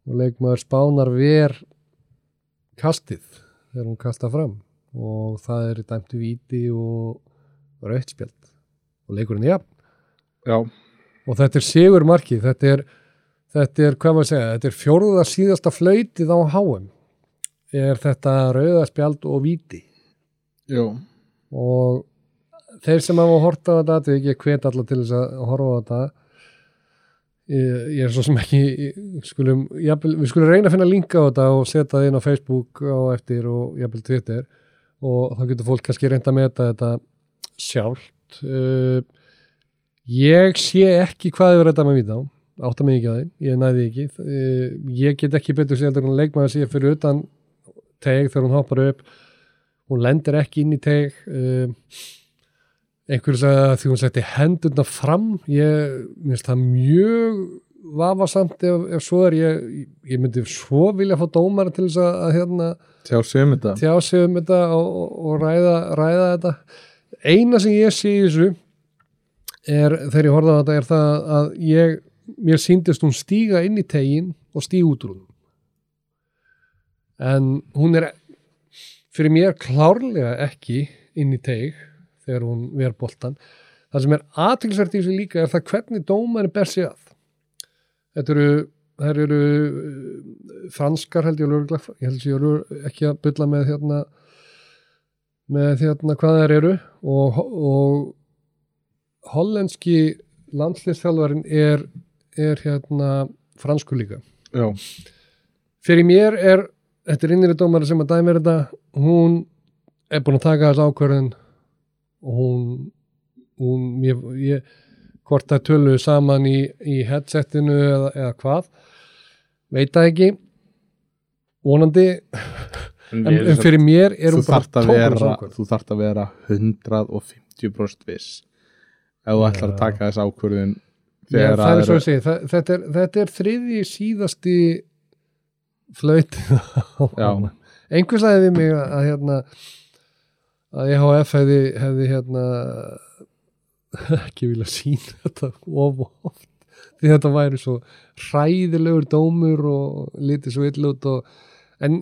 og leikmaður spánar ver kastið þegar hún kasta fram og það er dæmtu víti og rauðspjald og leikurinn er jafn. Já, og þetta er sigur markið þetta er, þetta er, hvað maður segja þetta er fjórða síðasta flöytið á háum er þetta rauðaspjald og víti? Já. Og þeir sem hafa hort á þetta að hvet alla til þess að horfa á þetta. Ég, ég er svo sem ekki ég- skulum, jafnvel, við skulum reyna að finna linka á þetta og setja það inn á Facebook á eftir og jafnvel Twitter. Og þá getur fólk kannski reynda að meta þetta sjálft. Uh, ég sé ekki hvað þið verður þetta með víta á. Átta mig ekki á þeim, ég næði ekki. Uh, ég get ekki betur sér en leikmaður sé fyrir utan teg þegar hún hoppar upp. Hún lendir ekki inn í teg. Um, einhverju sagði að því hún setti hendurna fram ég minnst það mjög vafasamt ef, ef svo er. Ég, ég myndi svo vilja fá dómara til þess að, að hérna, tjá sig um þetta. tjá sig um þetta og, og, og ræða, ræða þetta. Eina sem ég sé í þessu er, þegar ég horfði á þetta er það að ég, mér síndist hún stíga inn í tegin og stíga út úr hún en hún er fyrir mér klárlega ekki inn í teg þegar hún ver boltan það sem er aðtilsvert í þessu líka er það hvernig dómari ber sig að. Þetta eru þær eru uh, franskar held ég lögregla ég held ég lögregla ekki að bylla með hérna með hérna hvað þær eru og, og hollenski landsliðsþjálfarin er, er hérna fransku líka. Já, fyrir mér er þetta er innri dómari sem að dæmi þetta hún er búin að taka þess ákvörðin og hún, hún ég, ég, hvort það tölu saman í, í headsetinu eða, eða hvað veit það ekki. Vonandi. En, en fyrir mér er hún bara þarft að tók vera þess ákvörðin þú þarft að vera 150% viss. Ef þú ætlar að taka þess ákvörðin þegar það er svo að segja, það, þetta, er, þetta er þriði síðasti flöyt einhvers sagði við mig að, að hérna að EHF hefði, hefði hérna ekki vilja sína þetta of oft því þetta væri svo hræðilegur dómur og lítið svo ill út og, en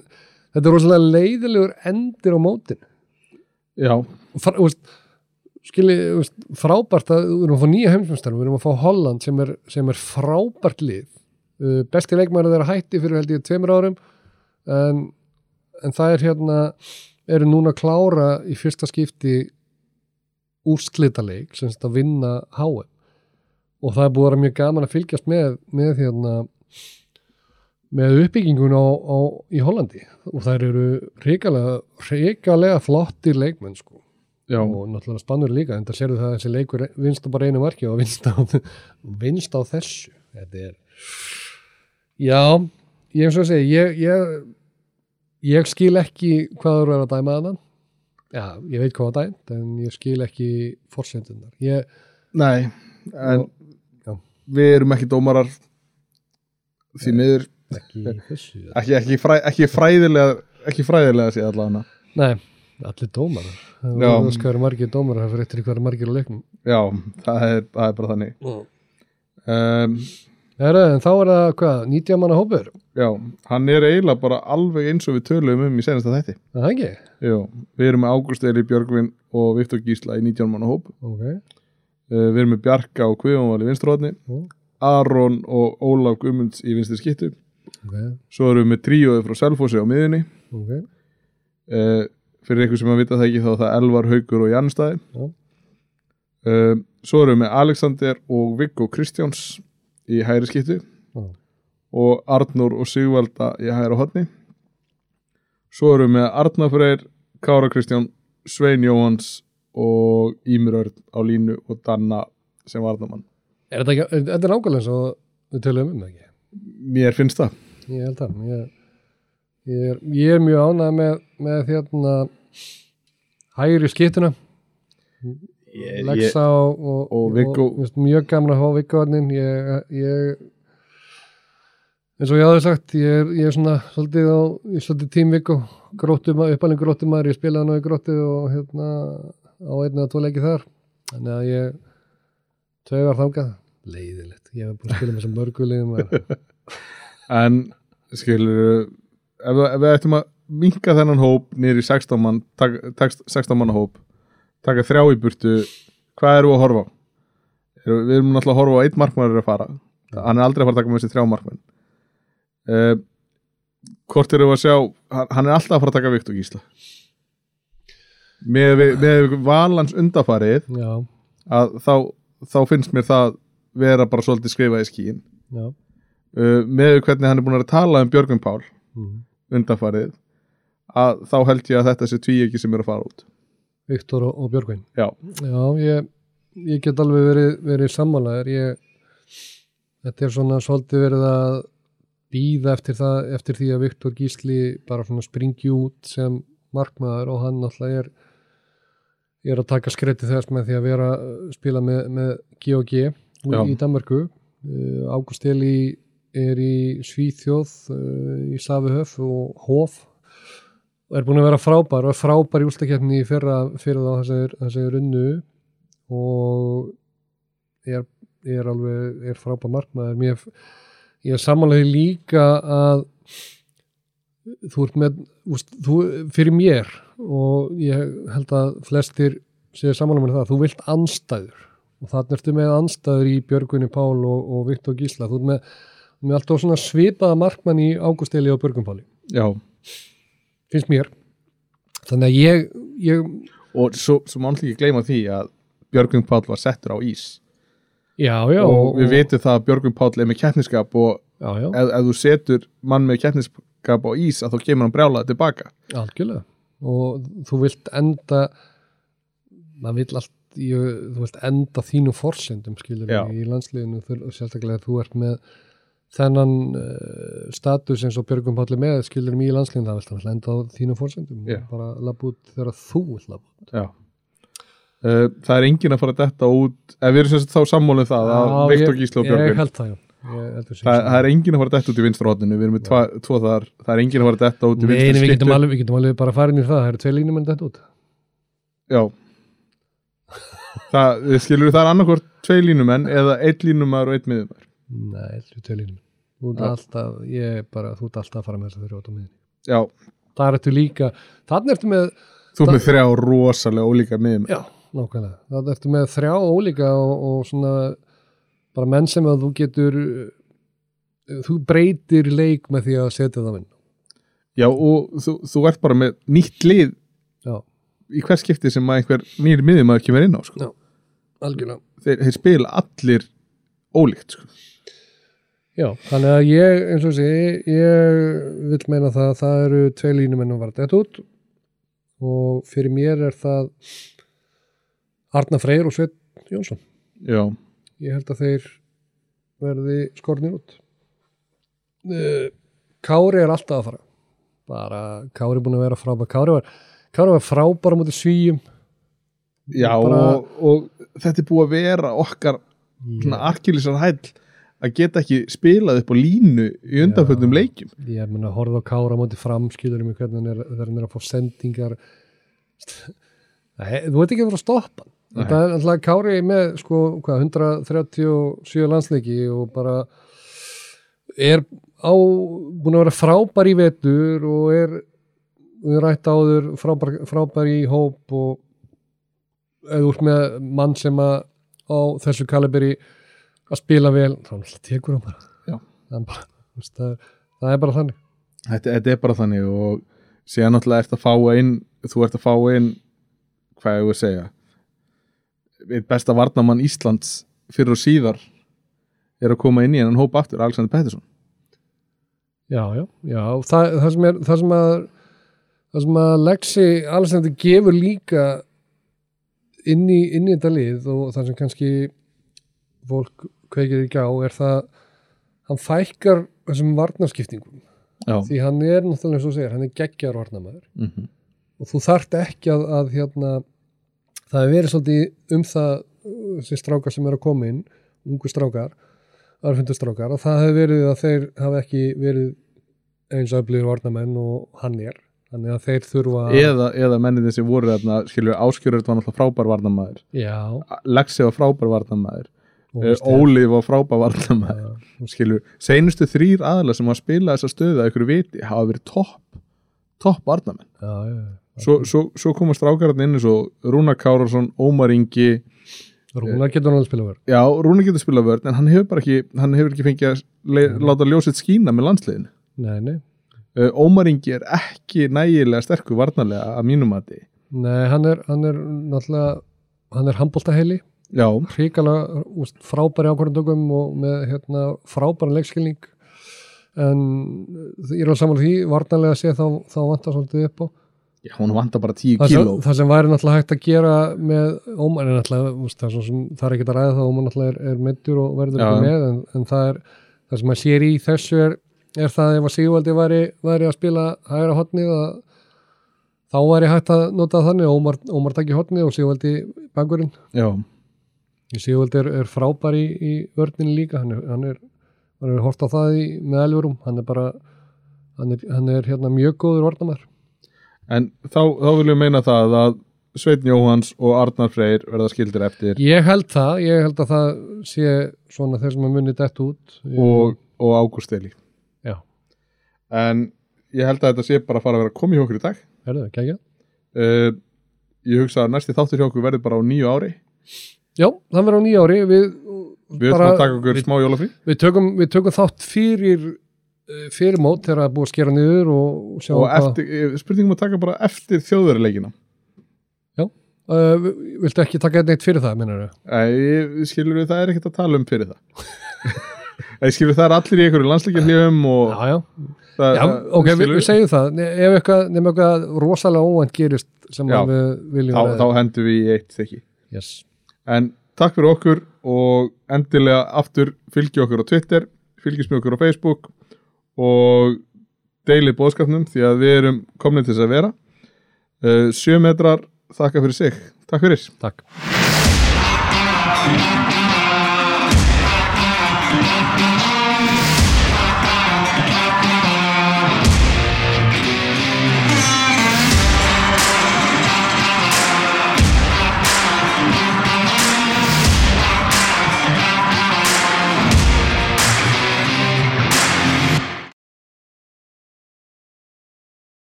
þetta er rosalega leiðilegur endir á mótinu. Já, Fra, úst, skilji, úst, frábært að við erum að fá nýja heimsmyndstar við erum að fá Holland sem er, sem er frábært lið. Uh, besti leikmæri þeirra hætti fyrir held ég tveimur árum en, en það er hérna eru núna að klára í fyrsta skipti úrslitaleik sem þetta vinna HM og það er búið að vera mjög gaman að fylgjast með, með hérna með uppbyggingun á, á, í Hollandi. Og það eru ríkalega, ríkalega flottir leikmenn sko. Já, og náttúrulega spannur líka en það sérðu það að þessi leikur vinst á bara einu marki og vinst á, vinst á þessu. Þetta er já, ég eins og að segja ég, ég, ég skil ekki hvað þú er að dæma þannig já, ég veit hvað að dæmt en ég skil ekki forsendunar ég, nei en Já. við erum ekki dómarar því miður. ekki þessu. Ekki, ekki, fræ, ekki fræðilega ekki fræðilega sé allavega. Nei, allir dómar Já. það skal vera margir dómar það fyrir eftir hvað er margir á leiknum. Já, það er, það er bara þannig. Um, Heru, en þá er það hvað, 90 manna hópur? Já, hann er eiginlega bara alveg eins og við töluðum um í senasta þætti. Er það ekki? já, við erum með Ágúst Eli Björgvin og Viktor Gísla í 19 manna hóp. Ok, Uh, við erum með Bjarka og Guðjónval í vinstróðni Mm. Aron og Ólaf Guðmunds í vinstri skittu ok, svo erum við með tríóið frá Selfossi á miðunni ok. Uh, fyrir einhver sem að vita það ekki þá er það Elvar, Haugur og Janstæði. Já. uh, svo erum við með Alexander og Viggo Kristjáns í hægri skittu Já. og Arnur og Sigvalda í hægri hodni svo erum við með Arnar Freyr Kára Kristján, Svein Jóhans og Ímur Örn á línu og Danna sem varnamann Er þetta, þetta nákvæmlega eins og við tölum um það ekki? mér finnst það Ég held það. Ég, ég, er, ég er mjög ánægð með, með hérna hægri skiptuna. Lexa og, og, og Viggo. finnst mjög gaman að hafa Viggoðnin. Ég, ég, eins og ég hafði sagt, ég er, ég er svona svolítið á, svolítið tím Viggo, uppalinn gróttum maður, ég spilaði nú í gróttu og hérna á einu eða tvo leiki þar. Þannig að ég tveigar þangað. Leiðilegt. Ég hef búin að spila með þessum mörgulegum. en skilur ef, við- ættum að minka þennan hóp í 16 mann tak, tak, 16 manna hóp taka þrjá í burtu hvað eru að horfa á? Erum- við erum náttúrulega að horfa á eitt markmann að fara. Hann er aldrei að fara að taka með þessi þrjá markmann uh, hvort eru að sjá hann, er alltaf að fara að taka vikt og gísla með, með valans undafarið þá, þá finnst mér það vera bara svolítið skrifað í skíin uh, með hvernig hann er búin að tala um Björgum Pál Mm. undanfarið að þá held ég að þetta sé tví ekki sem er að fara út Viktor og, og Björgvin. já, Já, ég, ég get alveg verið, verið sammálaður. Ég, þetta er svona svolítið verið að býða eftir, það, eftir því að Viktor Gísli bara svona springi út sem markmaður og hann náttúrulega er, er að taka skreiti þess með því að vera spila með, með Já. í Danmarku. Uh, Ágúst Eli er í Svíþjóð uh, í Safihöf og Hof og er búin að vera frábær og er frábær í úrstakefni fyrir, fyrir þá þess að þess að runnu og er, er alveg er frábær markmaður. Mér, ég er samanlega líka að þú ert með úst, þú, fyrir mér og ég held að flestir séu samanlega með það, þú vilt anstæður og þannig ertu með anstæður í Björgunni Pál og, og Viktor Gísla. Þú ert með, með alltaf svipaða markmann í Ágústeli og Björgun Páli. Já finnst mér. Þannig að ég, ég og svo, svo alltaf ekki gleyma því að Björgum Pál var settur á ís. Já, já, og við vitum það að Björgum Pál er með keppniskap og já, ef, ef þú setur mann með keppniskap á ís að þá kemur hann brjálaði tilbaka. Algjörlega. Og þú vilt enda maður vill allt ég, þú vilt enda þínu forsendum skilur í og sérstaklega þú ert með þennan uh, status eins og Björgum Pálli með skilur í landsliðinu það hann enda á þínu forsendum. Já. og bara labba út þegar þú vilt labba út. Já. Uh, það er engin að fara að detta út ef við erum sem sagt þá sammálið það að Já, Viktor ég- Gísla og Ég Björgvin held það, já. Ég að sé það, það er engin að fara að detta út í vinstra hotninu við erum með tva, tvo þar, það er engin að fara að detta út í nei, við getum, alveg, við getum alveg bara að fara inn í það Það eru tvei línum en þetta út. Já. Það, við skilur það er annarkvort tvei línumenn eða einn línumar og einn miðumar Nei, þetta eru tvei línum Þú ert Já. alltaf, ég er bara, þú ert alltaf að fara með þess að þeirra út á miðinni já, Það ertu líka, þannig ertu með þú ert með þrjá rosalega ólíka miðumar Já, nákvæmlega. Það ertu með þrjá ólíka og, og svona bara menn sem að þú getur þú breytir leik með því að setja það inn. já, og þú, þú ert bara með nýtt lið Já, í hvers skipti sem að einhver nýri miðumar kemur inn á sko. Já. algjörlega. þeir, þeir spila allir ólíkt sko. Já, þannig að ég, eins og sé, ég vil meina það að það eru tvei línumenn að vara þetta út og fyrir mér er það Arna Freyr og Sveit Jónsson. já, Ég held að þeir verði skornir út. Eh, Kári er alltaf að fara. Bara Kári er búin að vera frábær. Kári var, Kári var frábær á móti svíjum. já Bara- og, og þetta er búið að vera okkar svona arkilísar hæll að geta ekki spilað upp á línu í undanfjöldum leikjum Ég að horfa á Kára á móti fram, skilur mig hvernig hann er, er að fá sendingar. Nei, þú veit ekki að vera að stoppa. Þetta er alltaf Kári með sko, hvað, 137 landsleiki og bara er á, búin að vera frábær í vetur og er við rætt áður frábær, frábær í hóp og eða úr með mann sem að á þessu kaliberi að spila vel, þá tekur hann bara. Það bara, veist, það, er, það er bara þannig. Þetta, þetta er bara þannig og síðan náttúrulega ert að fá inn þú ert að fá inn hvað ég vil segja? Einn besta varnamann Íslands fyrir og síðar er að koma inn í hennan hóp aftur, Alexander Pettersson. Já, já, já það, það, sem er, það sem að það sem að Lexi Alexander gefur líka inn í, inn í þetta lið og það sem kannski fólk kveikir ekki á er það hann fækkar þessum varnarskiptingum. Já, því hann er náttúrulega eins og segir, hann er geggjar varnamæður mm og þú þarft ekki að, að hérna, það er verið svolítið um það uh, þessi strákar sem er að koma inn ungu strákar, aðfundu strákar að það hefur verið að þeir hafa ekki verið eins öflýr varnamenn og hann er, þannig að þeir þurfa eða, eða mennið sem voru þarna skilur áskjörður var náttúrulega frábær varnamaður já, Lexi var frábær og veist, Óli var já, skilur, seinustu þrýr aðla sem að spila þessa stöðu að ykkur viti hafa verið topp topp já, svo, svo, svo koma strákarinn inn eins og Rúnar Kárasson, Ómar Ingi. Rúnar getur að spila verð já, Rúnar getur spilað vörn en hann hefur bara ekki hann hefur ekki fengið að le, láta ljósið skína með landsliðinu. Nei, nei, uh, Ómar Ingi er ekki nægilega sterkur varnarlega að mínum mati. Nei, hann er hann er náttúrulega hann er handbóltaheili úst, frábæri ákvarðandökum og með hérna, frábæran leikskilning. En ég er alveg saman því varnarlega að sé þá, þá vantar svolítið upp á. Já hún vantar bara 10 það sem, kíló. það sem væri náttúrulega hægt að gera með Ómar er náttúrulega það, er er ekki að ræða það Ómar náttúrulega er, er meittur og verður ekki með en, en það er það sem að sér í þessu er, er það ef að Sigvaldi væri, væri að spila hægra hotnið að þá væri hægt að nota þannig Ómar, Ómar takki hotnið og Sigvaldi bakurinn já, Sigvald er, er frábær í, í vörninni líka, hann er, hann er, hann er hort á það í, með elvurum, hann er bara hann er, hann er hérna mjög góður varnamær. en þá, þá viljum meina það að Sveitn Jóhans og Arnar Freyr verða skildir eftir. Ég held það, ég held að það sé svona þeir sem að munni dett út. Og, og Ágúst Eli Já, en ég held að þetta sé bara að fara að vera komið hjá okkur í dag. Er það, ekki ekki? uh, ég hugsa að næsti þáttur hjá okkur verður bara á nýju ári Já, það verður á nýja ári. Við, við ætlum að taka okkur smá jólafrí. við, tökum, við tökum þátt fyrir eh, fyrir mót þegar það er búið að skera niður og, og sjá og hvað eftir, eh, spurningum að taka bara eftir þjóðverðarleikina uh, Viltu ekki taka neitt fyrir það, minnur þau? Æ, skilur við það er ekkert að tala um fyrir það. Æ, skilur við það er allir í einhverju landsleikjarlífum og Já, já, það, já ok, við, við segjum það. Ef eitthvað, nefnum eitthvað rosalega óvænt gerist sem Já. við viljum þá, þá hendum við í eitt þykki yes. En takk fyrir okkur og endilega aftur fylgi okkur á Twitter fylgist með okkur á Facebook og deilið bóðskapnum því að við erum komin til þess að vera. Uh, sjö metrar þakka fyrir sig. Takk fyrir. Takk